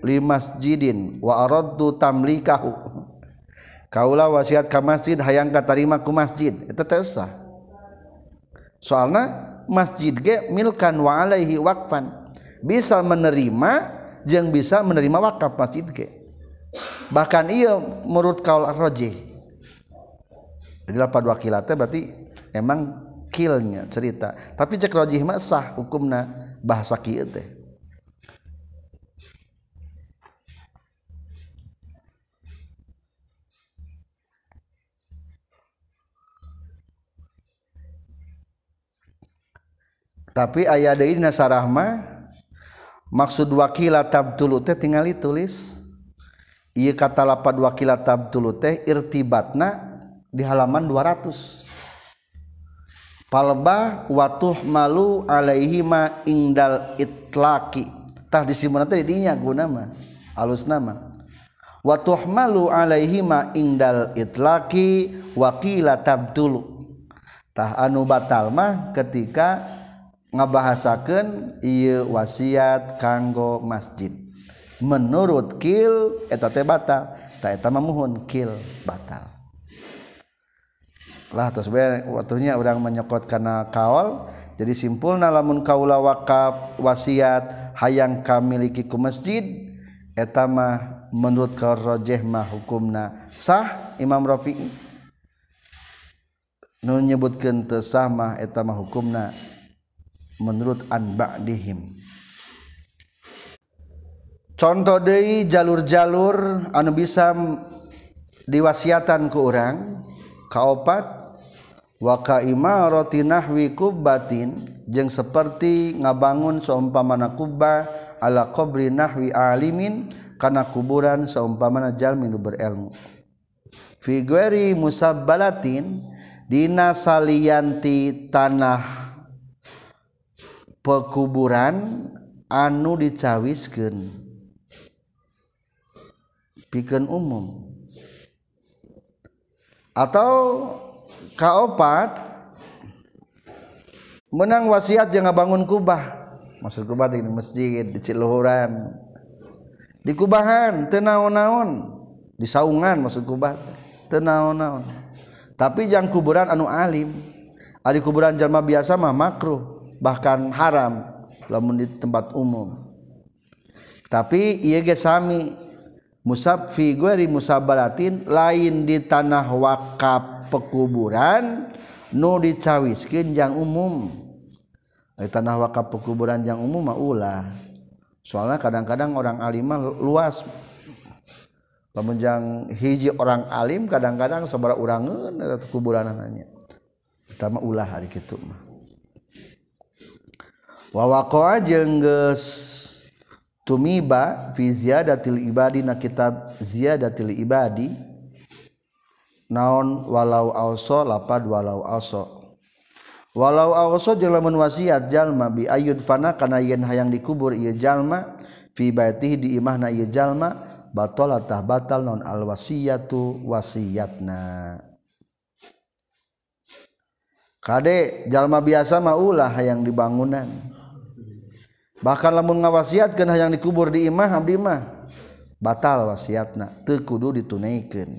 li masjidin wa aradtu tamlikahu kaulah wasiat ke masjid hayang katarima ku masjid. Itu tesah soalnya masjid ge milkan wa alaihi wakfan bisa menerima yang bisa menerima wakaf masjid ge. Bahkan iya menurut kaul arroji jadi lapan wakilatnya berarti emang kilnya cerita. Tapi cek rojih mah sah hukumna bahasa kieu teh tapi ayah dari nasarahma maksud wakila tabtulu teh tinggal tulis. Iya kata lapad wakila tabtulu teh irtibatna di halaman 200 palba watuh malu alaihi ma ingdal itlaki tah di teh dinya guna mah alus nama. Watuh malu alaihi ma ingdal itlaki wakila tabtulu. Tah anu batal mah ketika ngabahasakan ia wasiat kanggo masjid. Menurut kil eta teh batal tak eta memohon kil batal. Lah terus waktunya orang menyekot karena kaol jadi simpulna lamun kaula wakaf wasiat hayang kamiliki ku masjid eta mah menurut karrojeh mah hukumna sah Imam Rafi'i. Nu nyebutkeun teu sah mah eta mah hukumna menurut an ba'dihim contoh deui jalur-jalur anu bisa diwasiatan ku urang kaopat wa ka imarati nahwi kubbatin jeung seperti ngabangun seumpamana kubba ala qabri nahwi alimin kana kuburan seumpamana jalmi nu berilmu. Fi ghairi musabbalatin dina salianti tanah pekuburan anu dicawiskeun. Pikeun umum. Atau kaopat menang wasiat jangan bangun kubah. Maksud kubah di masjid di ciluhuran. Di kubahan tenaon-naon di saungan maksud kubah tenaon-naon tapi jangan kuburan anu alim. Adi kuburan jelma biasa mah makruh. Bahkan haram lamun di tempat umum. Tapi ieu ge sami musab fi ghairi musabaratin lain di tanah wakaf pekuburan nu dicawiskeun jang umum. Di tanah wakaf pekuburan jang umum mah ulah. Soalnya kadang-kadang orang alimah luas. Lamun hiji orang alim kadang-kadang sabaraha urangeun kuburan nanya kita mah ulah hari kitu mah wawakoa jengges tumiba fi ziyadatil ibadi na kitab ziyadatil ibadi. Naon walau auso lapad walau auso. Walau auso jeung lamun wasiat jalma bi ayud fana kana yen hayang dikubur ieu jalma fi baitihi di imahna ieu jalma batal tah batal non al wasiyatu wasiyatna kade jalma biasa mah ulah hayang dibangunan bahkan lamun ngawasiatkeun yang dikubur di imah abdi mah batal wasiatna teu kudu ditunaikan.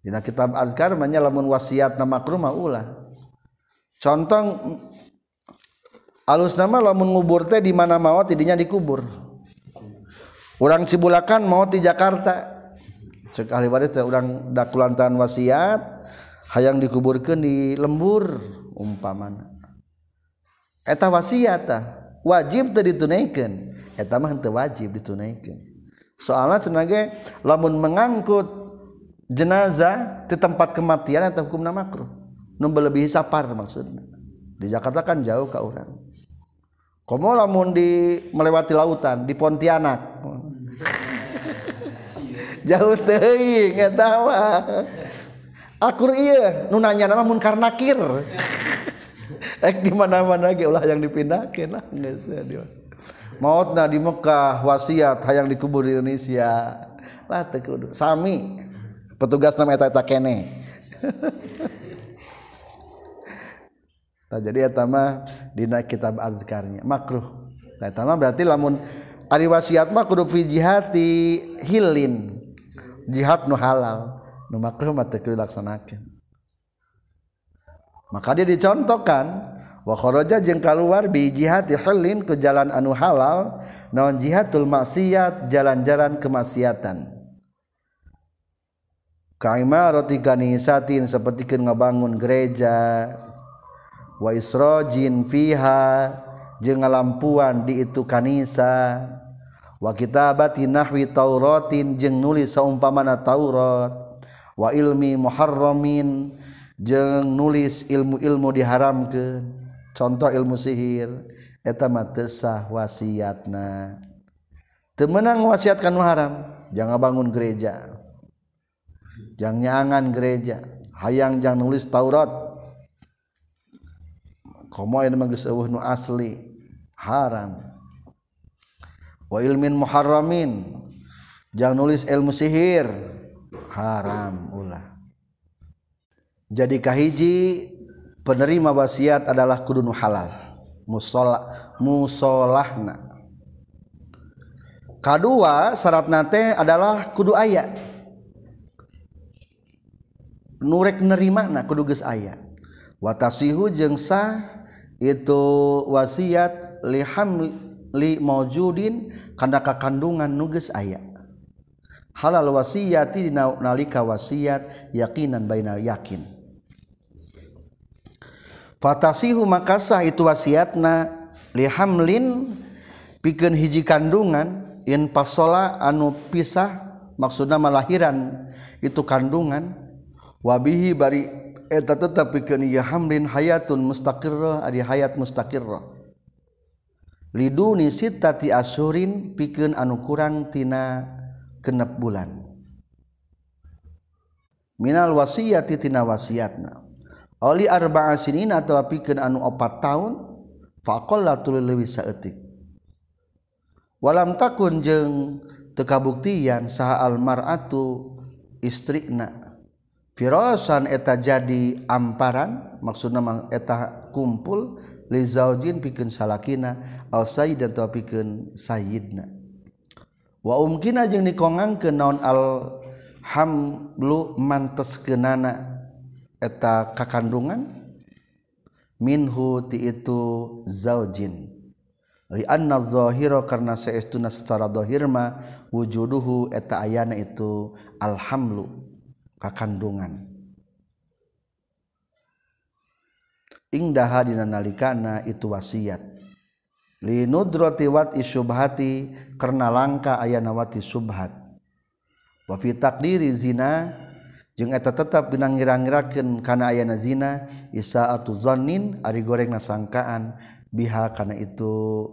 Dina kitab azkar manya lamun wasiatna makruh mah ulah. Contong alus nama lamun ngubur teh di mana mawat tidinya dikubur. Orang Cibulakan mau di Jakarta. Cek ahli waris teh orang dakulantan wasiat hayang dikuburkan di lembur umpamana. eta wasiata wajib tadi ditunaikan. Eta mah teu wajib ditunaikan. Cenah ge lamun mengangkut jenazah di tempat kematian atau hukumna makruh. Nu lebih sapar maksudnya di Jakarta kan jauh ke orang komo lamun di melewati lautan di Pontianak. Jauh teuing eta mah. Akur iya nu nanya nama mun karnakir. di mana-mana ulah yang dipindahkan lah. Maut nah di Mekah wasiat hayang dikubur di Indonesia. Lah tekudu sami. Petugas nama eta eta kene. Nah, jadi eta mah dina kitab azkarnya. Makruh. Nah eta berarti lamun ari wasiat mah kudu fi jihati hilin. Jihad nu halal. Nu makruh mah teu dilaksanakeun maka dia dicontohkan wakhoroja jeng keluar bijihati helin ke jalan anu halal non jihatul maksiat jalan-jalan kemaksiatan. Kaimar kanisatin seperti ngebangun gereja wa isrojin fiha jeng ngalampuan di itu kanisa wa kitabati nahwi tauratin jeng nulis saumpamana taurat wa ilmi muharramin jeung nulis ilmu-ilmu diharamkan contoh ilmu sihir eta mah teu sah wasiatna. Teu meunang haram? Jangan bangun gereja. Jangan nyangan gereja. Hayang jangan nulis Taurat. Komo ieu geus nu asli. Haram. Wa ilmin muharramin. Jangan nulis ilmu sihir. Haram ulah. jadi kahiji penerima wasiat adalah kudunu halal. Musola musolahna. Kedua syarat nate adalah kudu ayat nurek nerima na kudu geus ayat watasihu jeung sah itu wasiat lihamli maujudin karena kakandungan nuges ayat halal wasiyati nalika wasiat yakinan baina yakin. fatasihu makasah itu wasiatna lihamlin pikeun hiji kandungan in pasola anu pisah maksudna malahiran itu kandungan wabihi bari eta tetep pikeun ieu hamlin hayatun mustaqirrah ari hayat mustaqirrah. Liduni sittati asyurin pikeun anu kurang tina genep bulan. Minal wasiyati tina wasiatna. oli arba'a sinin atau pikeun anu 4 tahun faqallatul leuwih saeutik. Walam takun jeung teu kabuktian saha almar'atu istrina firasan eta jadi amparan maksudna eta kumpul li zaujin pikeun salakina au sayyidan atau pikeun sayyidna. Wa umkina jeung dikongangkeun naon al hamlu mantes kenana eta kakandungan? Minhu ti itu zaujin. Li anna zahira karna saestuna secara zahir ma wujuduhu eta ayana itu alhamlu kakandungan. Ingdaha dina nalikana itu wasiat. Li nudrati wat isubhati karna langka ayana wati subhat wa fi taqdiri zina jeung eta tetap binang ngira-ngirakeun kana ayana zina isaatu zannin ari gorengna sangkaan. Biha kana itu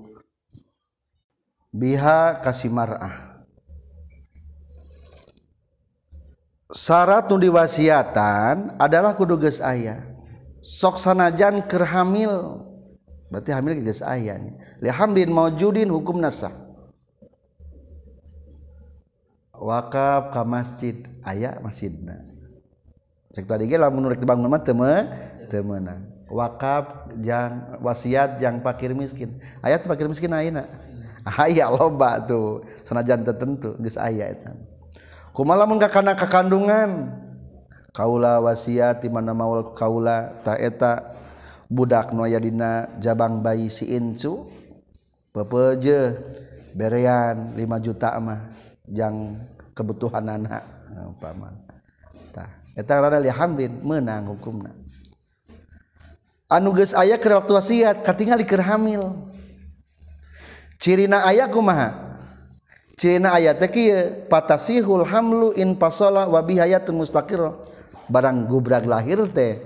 biha kasih mar'ah. Syarat nu diwasiatan adalah kudu geus aya. Sok sanajan keur hamil berarti hamil geus aya nya. Li hamlin maujudin hukum nasah wakaf ka masjid aya masjidna. cek tadi ge lamun rek dibangun mah teu teu wakaf jang wasiat jang fakir miskin. Ayat fakir miskin ayeuna? Aya loba tuh sanajan tertentu geus aya eta. Kumaha lamun ka kana kakandungan? Kaula wasiat di mana maul kaula ta eta. Budak nu aya dina jabang bayi si incu pepeje berean 5 juta mah jang kebutuhan anak. Umpama. menang hukum anuges aya ke waktu wasiat katingal hamil. Cirina aya kumaha? Cirina aya teh kieu patasihul hamlu in pasola wa bihayatun mustaqir barang gubrak lahir teh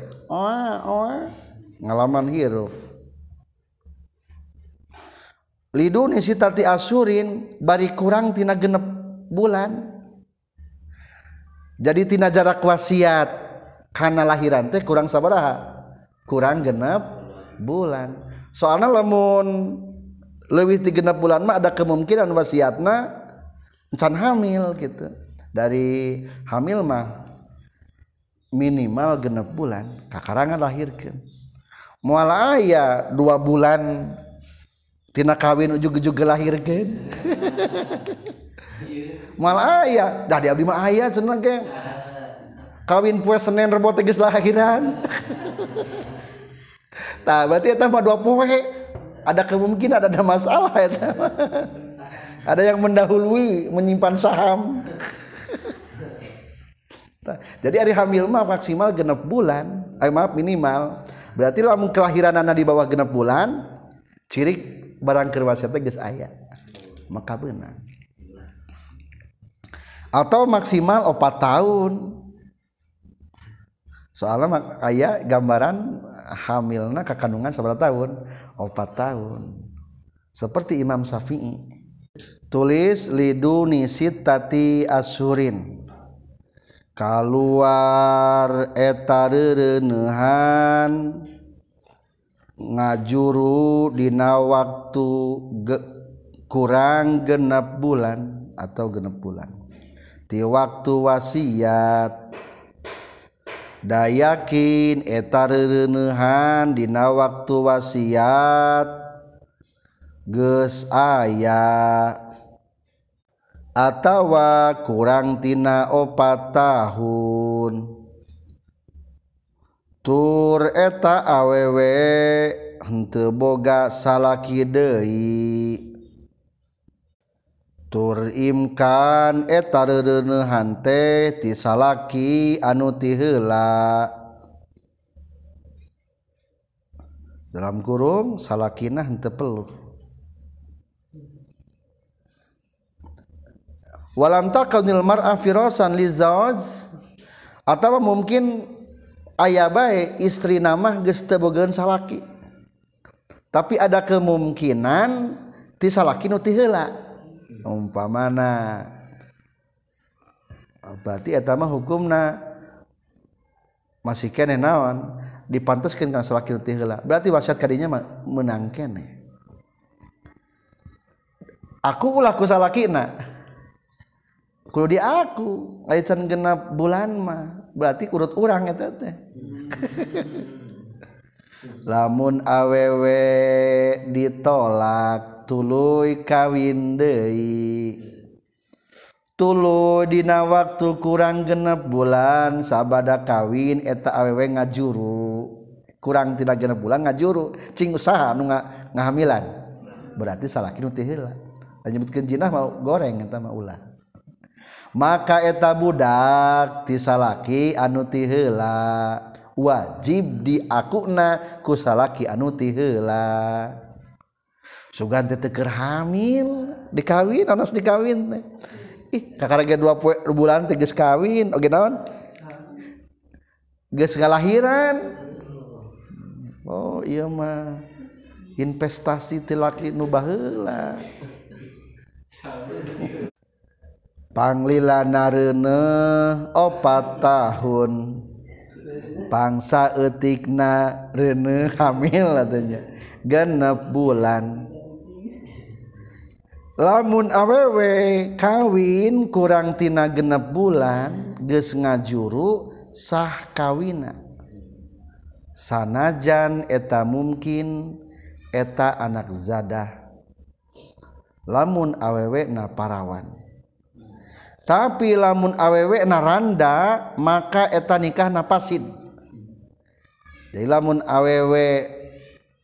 ngalaman hiruf liduni sitati asurin bari kurang tina genep bulan. Jadi tina jarak wasiat karena lahiran teh kurang sabaraha? Kurang genap bulan. Soalnya lamun lebih di genap bulan mah ada kemungkinan wasiatna can hamil gitu. Dari hamil mah minimal genap bulan kakarangan lahirkan mual aya dua bulan tina kawin ujug-ujug lahirkan malah ayah. Dah dia mah ayah seneng geng kawin poe Senin Rebo tegas lahiran tak berarti itu mah dua poe. Ada kemungkinan ada masalah itu ada yang mendahului menyimpan saham. Jadi hari hamil mah maksimal genap bulan. Eh, maaf minimal. Berarti lamun kelahiran anak di bawah genap bulan ciri barang kerwasiatnya geus aya. Maka benar atau maksimal opat tahun. Soalnya aya gambaran hamilna ke kandungan seberapa tahun. Opat tahun. Seperti Imam Syafi'i. Tulis liduni sitati asurin. Keluar etarenehan ngajuru dina waktu ge, kurang genap bulan atau genep bulan ti waktu wasiat. Dayakin etareuneuhan dina waktu wasiat. Geus aya. Atawa kurang tina opat tahun. Tur eta awewe henteu boga salaki deui. turimkan etahan anu anutihla dalam kurung salakinah peluh. Walam takunil mar'a firasan lizawaj atau mungkin ayah baik istri nama geus teu bogaan salaki. Tapi ada kemungkinan ti salaki nu ti heula Hmm. umpamana berarti etama hukumna masih kene naon? Dipantaskan karena salah kirti heula. Berarti wasiat kadinya menang kene. Aku ulah ku salakina. Kudu di aku. Lain genap bulan mah. Berarti urut urang eta teh. Hmm. Mhm. lamun awewe ditolak tulu kawin Dei tulu Dina waktu kurang genep bulan sabada kawin eta awewe ngajuru. Kurang tidak genep bulan ngajuru. Cing usaha nu nga, ngahamilan. Berarti salah kinu heula. nyebutkan jinah mau goreng eta mau ulah. Maka eta budak tisalaki anu tihila wajib diakuna kusalaki anu ti heula. Sugan teh teu hamil dikawin anas dikawin teh. Ih kakaraga 2 bulan teh geus kawin oge naon? Geus ngalahiran. Oh iya mah. Investasi ti laki nu baheula. Panglila nareuneuh 4 tahun. pangsa etikna rene hamil katanya genep bulan. Lamun awewe kawin kurang tina genep bulan geus ngajuru sah kawina. Sanajan eta mungkin eta anak zadah. Lamun awewe na parawan. Tapi lamun awewe naranda maka eta nikah napasid jadi lamun awewe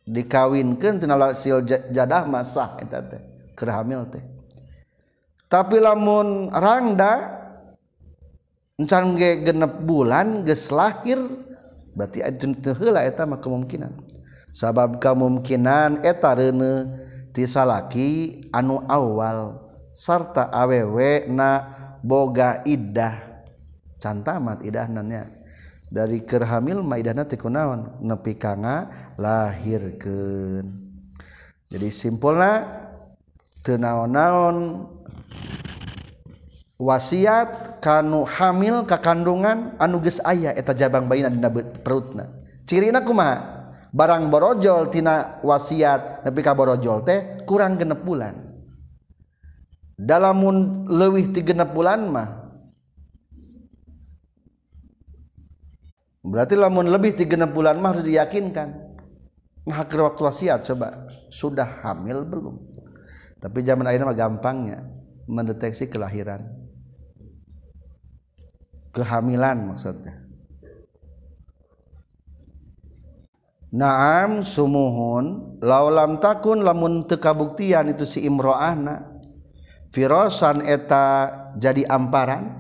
dikawinkan tina sil jadah masah eta teh kerhamil teh. Tapi lamun randa encan ge genep bulan geus lahir berarti ajun teu heula eta mah kemungkinan. Sabab kemungkinan eta reuneu ti salaki anu awal sarta awewe na boga idah cantamat idahnanya dari kerhamil maidahna tekunaon nepi kanga lahirkeun. Jadi simpulna teu naon-naon wasiat kanu hamil ka kandungan anu geus aya eta jabang bayi dina perutna. Cirina kumaha? Barang borojol tina wasiat nepi ka borojol teh kurang genep bulan. Dalamun leuwih ti genep bulan mah berarti lamun lebih tigenap bulan mah harus diyakinkan. Nah akhir waktu wasiat coba. Sudah hamil belum? Tapi zaman akhirnya mah gampangnya. Mendeteksi kelahiran. Kehamilan maksudnya. Naam sumuhun. Laulam takun lamun tekabuktian itu si imro'ana Firosan eta jadi amparan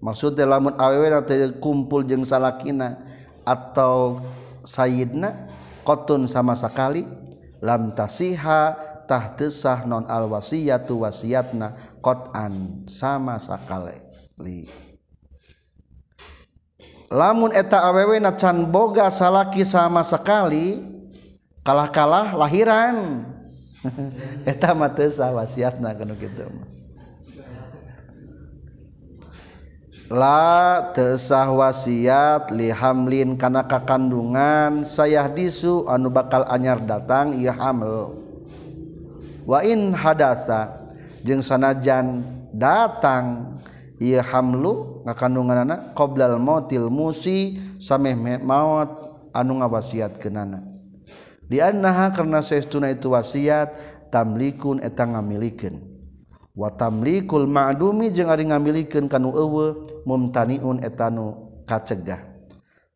maksudnya lamun awewe kumpul jeung salakina atau sayidna kotun sama sekali lam tasiha tahtesah non al wasiyatu wasiatna kotan sama sekali lamun eta awewe na can boga salaki sama sekali kalah-kalah lahiran. Eta mah teu wasiatna kana kitu mah. la tesah wasiat lihamlin kana kakandungan sayah disu anu bakal anyar datang ieu hamil wa in hadasa jeung sanajan datang ieu hamlu ngakandunganna qoblal mautil musi sameh maut anu ngawasiatkeunana. Di annaha karena saestuna itu wasiat tamlikun eta ngamilikeun. watamlikul ma'dumi jeung ari ngamilikeun kanu eueuh mumtaniun etanu kacegah.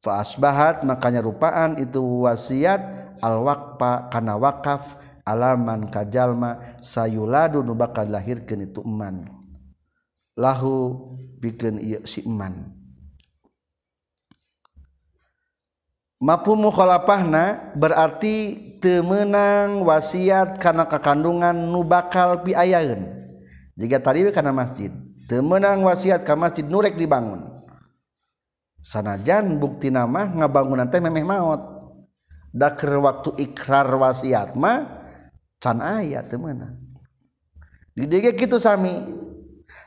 Fa asbahat makanya rupaan itu wasiat al waqfa kana wakaf alaman kajalma sayuladu nu bakal lahirkeun itu eman. Lahu pikeun ieu si eman. Mapu mukhalafahna berarti temenang wasiat karena kekandungan nu bakal piayaeun jika tariwi karena masjid temenang wasiat ke masjid nurrek dibangun. Sanajan bukti nama ngabangunan teh memeh maut daker waktu ikrar wasiat mah can aya temenang di DG gitu sami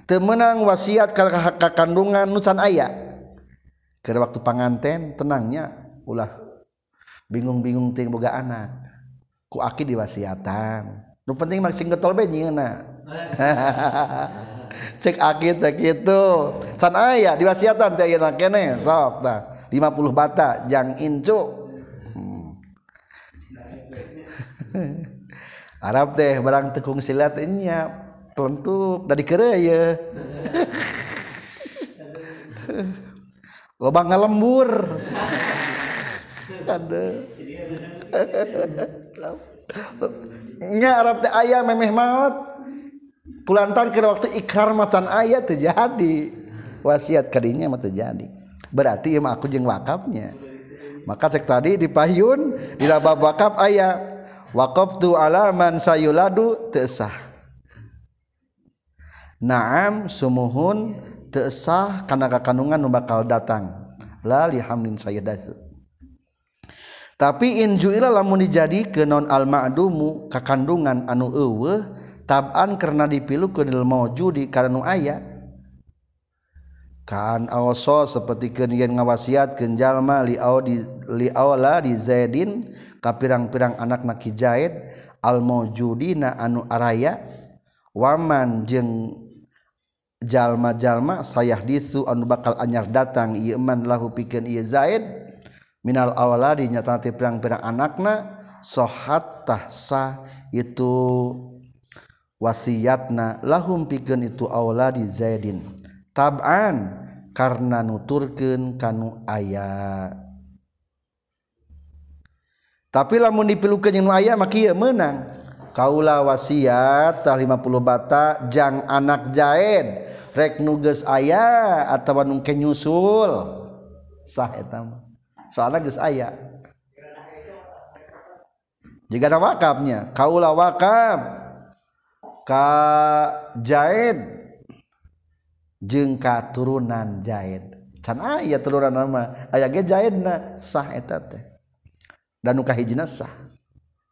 temenang wasiat ke kakak kandungan nusan ayah ke waktu panganten tenangnya ulah bingung-bingung ting boga anak. Ku aki diwasiatan nu penting maksing getol be nyeuna cek akid teh kitu. Can aya diwasiatan teh ayeuna kene sok tah. 50 bata jang incu. Hmm. Arab teh barang tekung silat nya pelentuk dari kereye lobang ngalembur ada nya Arab teh ayah memeh maut. kulantan ke waktu ikrar macan ayat terjadi wasiat kadinya mah terjadi berarti ya aku jeng wakafnya. Maka cek tadi di payun di bab wakaf ayat wakaf tu alaman sayuladu tesah naam sumuhun tesah karena kekandungan bakal datang. Lali hamlin sayyidatu tapi injuilah lamun dijadi ke non al ma'dumu kakandungan anu eueuh taban karena dipilukanil maujudi karena nu aya. Kan awso seperti kenian ngawasiat kenjalma li audi li awla di zaidin ka pirang-pirang anak naki zaid al maujudina anu araya. Waman jeung jalma-jalma sayah disu anu bakal anyar datang ieu man lahu pikeun ieu zaid. Minal awla dinyatati pirang-pirang anakna sohat tahsa itu wasiatna lahum pikeun itu auladi Zaidin. Tab'an karena nuturkeun kanu aya. Tapi lamun dipilukeun jeung aya mah kieu meunang. Kaula wasiat tah 50 bata jang anak Zaid rek nu geus aya atawa nu kenyusul sah eta mah. Soalna geus aya. Jika ada wakafnya. Kaula wakaf. ka Jaid jeung ka turunan Jaid can aya turunan nama? Aya ge Jaidna sah eta teh. Dan nu kahijina sah.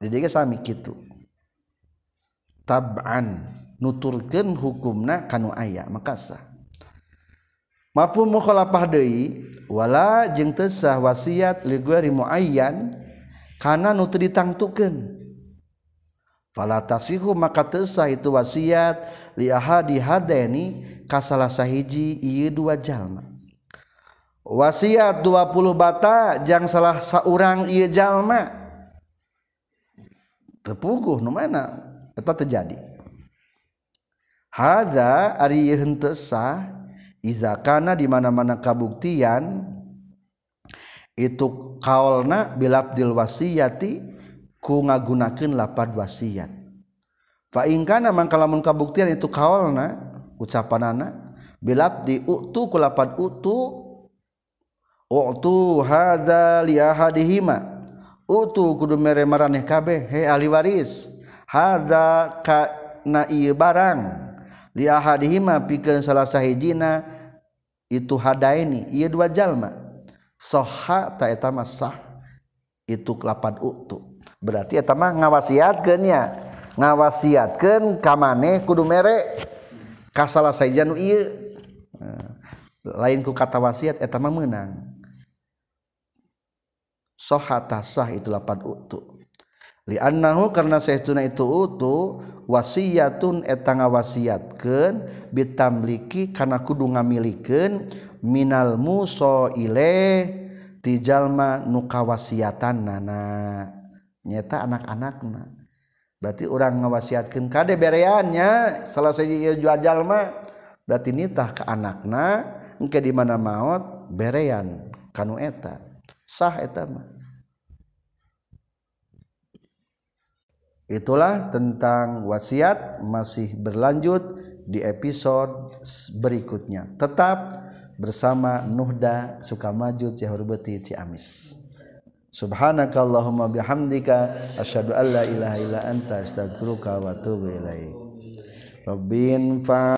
Jadi ge sami kitu. Tab'an nuturkeun hukumna kanu aya maka sah. Mampu mukhalafah deui wala jeung teu sah wasiat li ghairi muayyan kana nu teu ditangtukeun. falatasihu maka tesah itu wasiat li ahadi hadaini ka salah sahiji ieu dua jalma. Wasiat 20 bata jang salah saurang ieu jalma. Tepuguh nu mana? Eta terjadi. Haza ari henteu sah iza kana di mana-mana kabuktian itu kaolna bilabdil wasiyati ngagunakan lapad wasiat. Faingkana mangka lamun kabuktian itu kaolna ucapan anak bilab di utu kulapad utu Utu hadza li ahadihima utu kudu mere maraneh kabeh he ahli waris hadza ka na ieu barang li ahadihima pikeun salah sahijina itu hadaini ieu dua jalma soha sah itu kelapan utuh berarti etama ngawasiatkannya ngawasiatkan kamane kudu merek kasala saja nu iya lain ku kata wasiat etama menang sohata sah itu lapan utu. Liannahu karena sehtuna itu utu wasiatun eta ngawasiatkeun bitamliki karena kudu ngamilikeun minal muso ile tijalma nukawasiatan nana nyata anak-anakna. Berarti orang ngawasiatkeun kade bereannya. Salah siji jual jalma berarti nitah ke anakna engke di mana maut berean. Kanu eta? Sah eta mah. Itulah tentang wasiat masih berlanjut di episode berikutnya. Tetap bersama Nuhda Sukamaju Cihurbeti Ciamis. Subhanakallahumma bihamdika asyhadu an la ilaha illa anta astaghfiruka wa atubu ilaik. Rabbin fa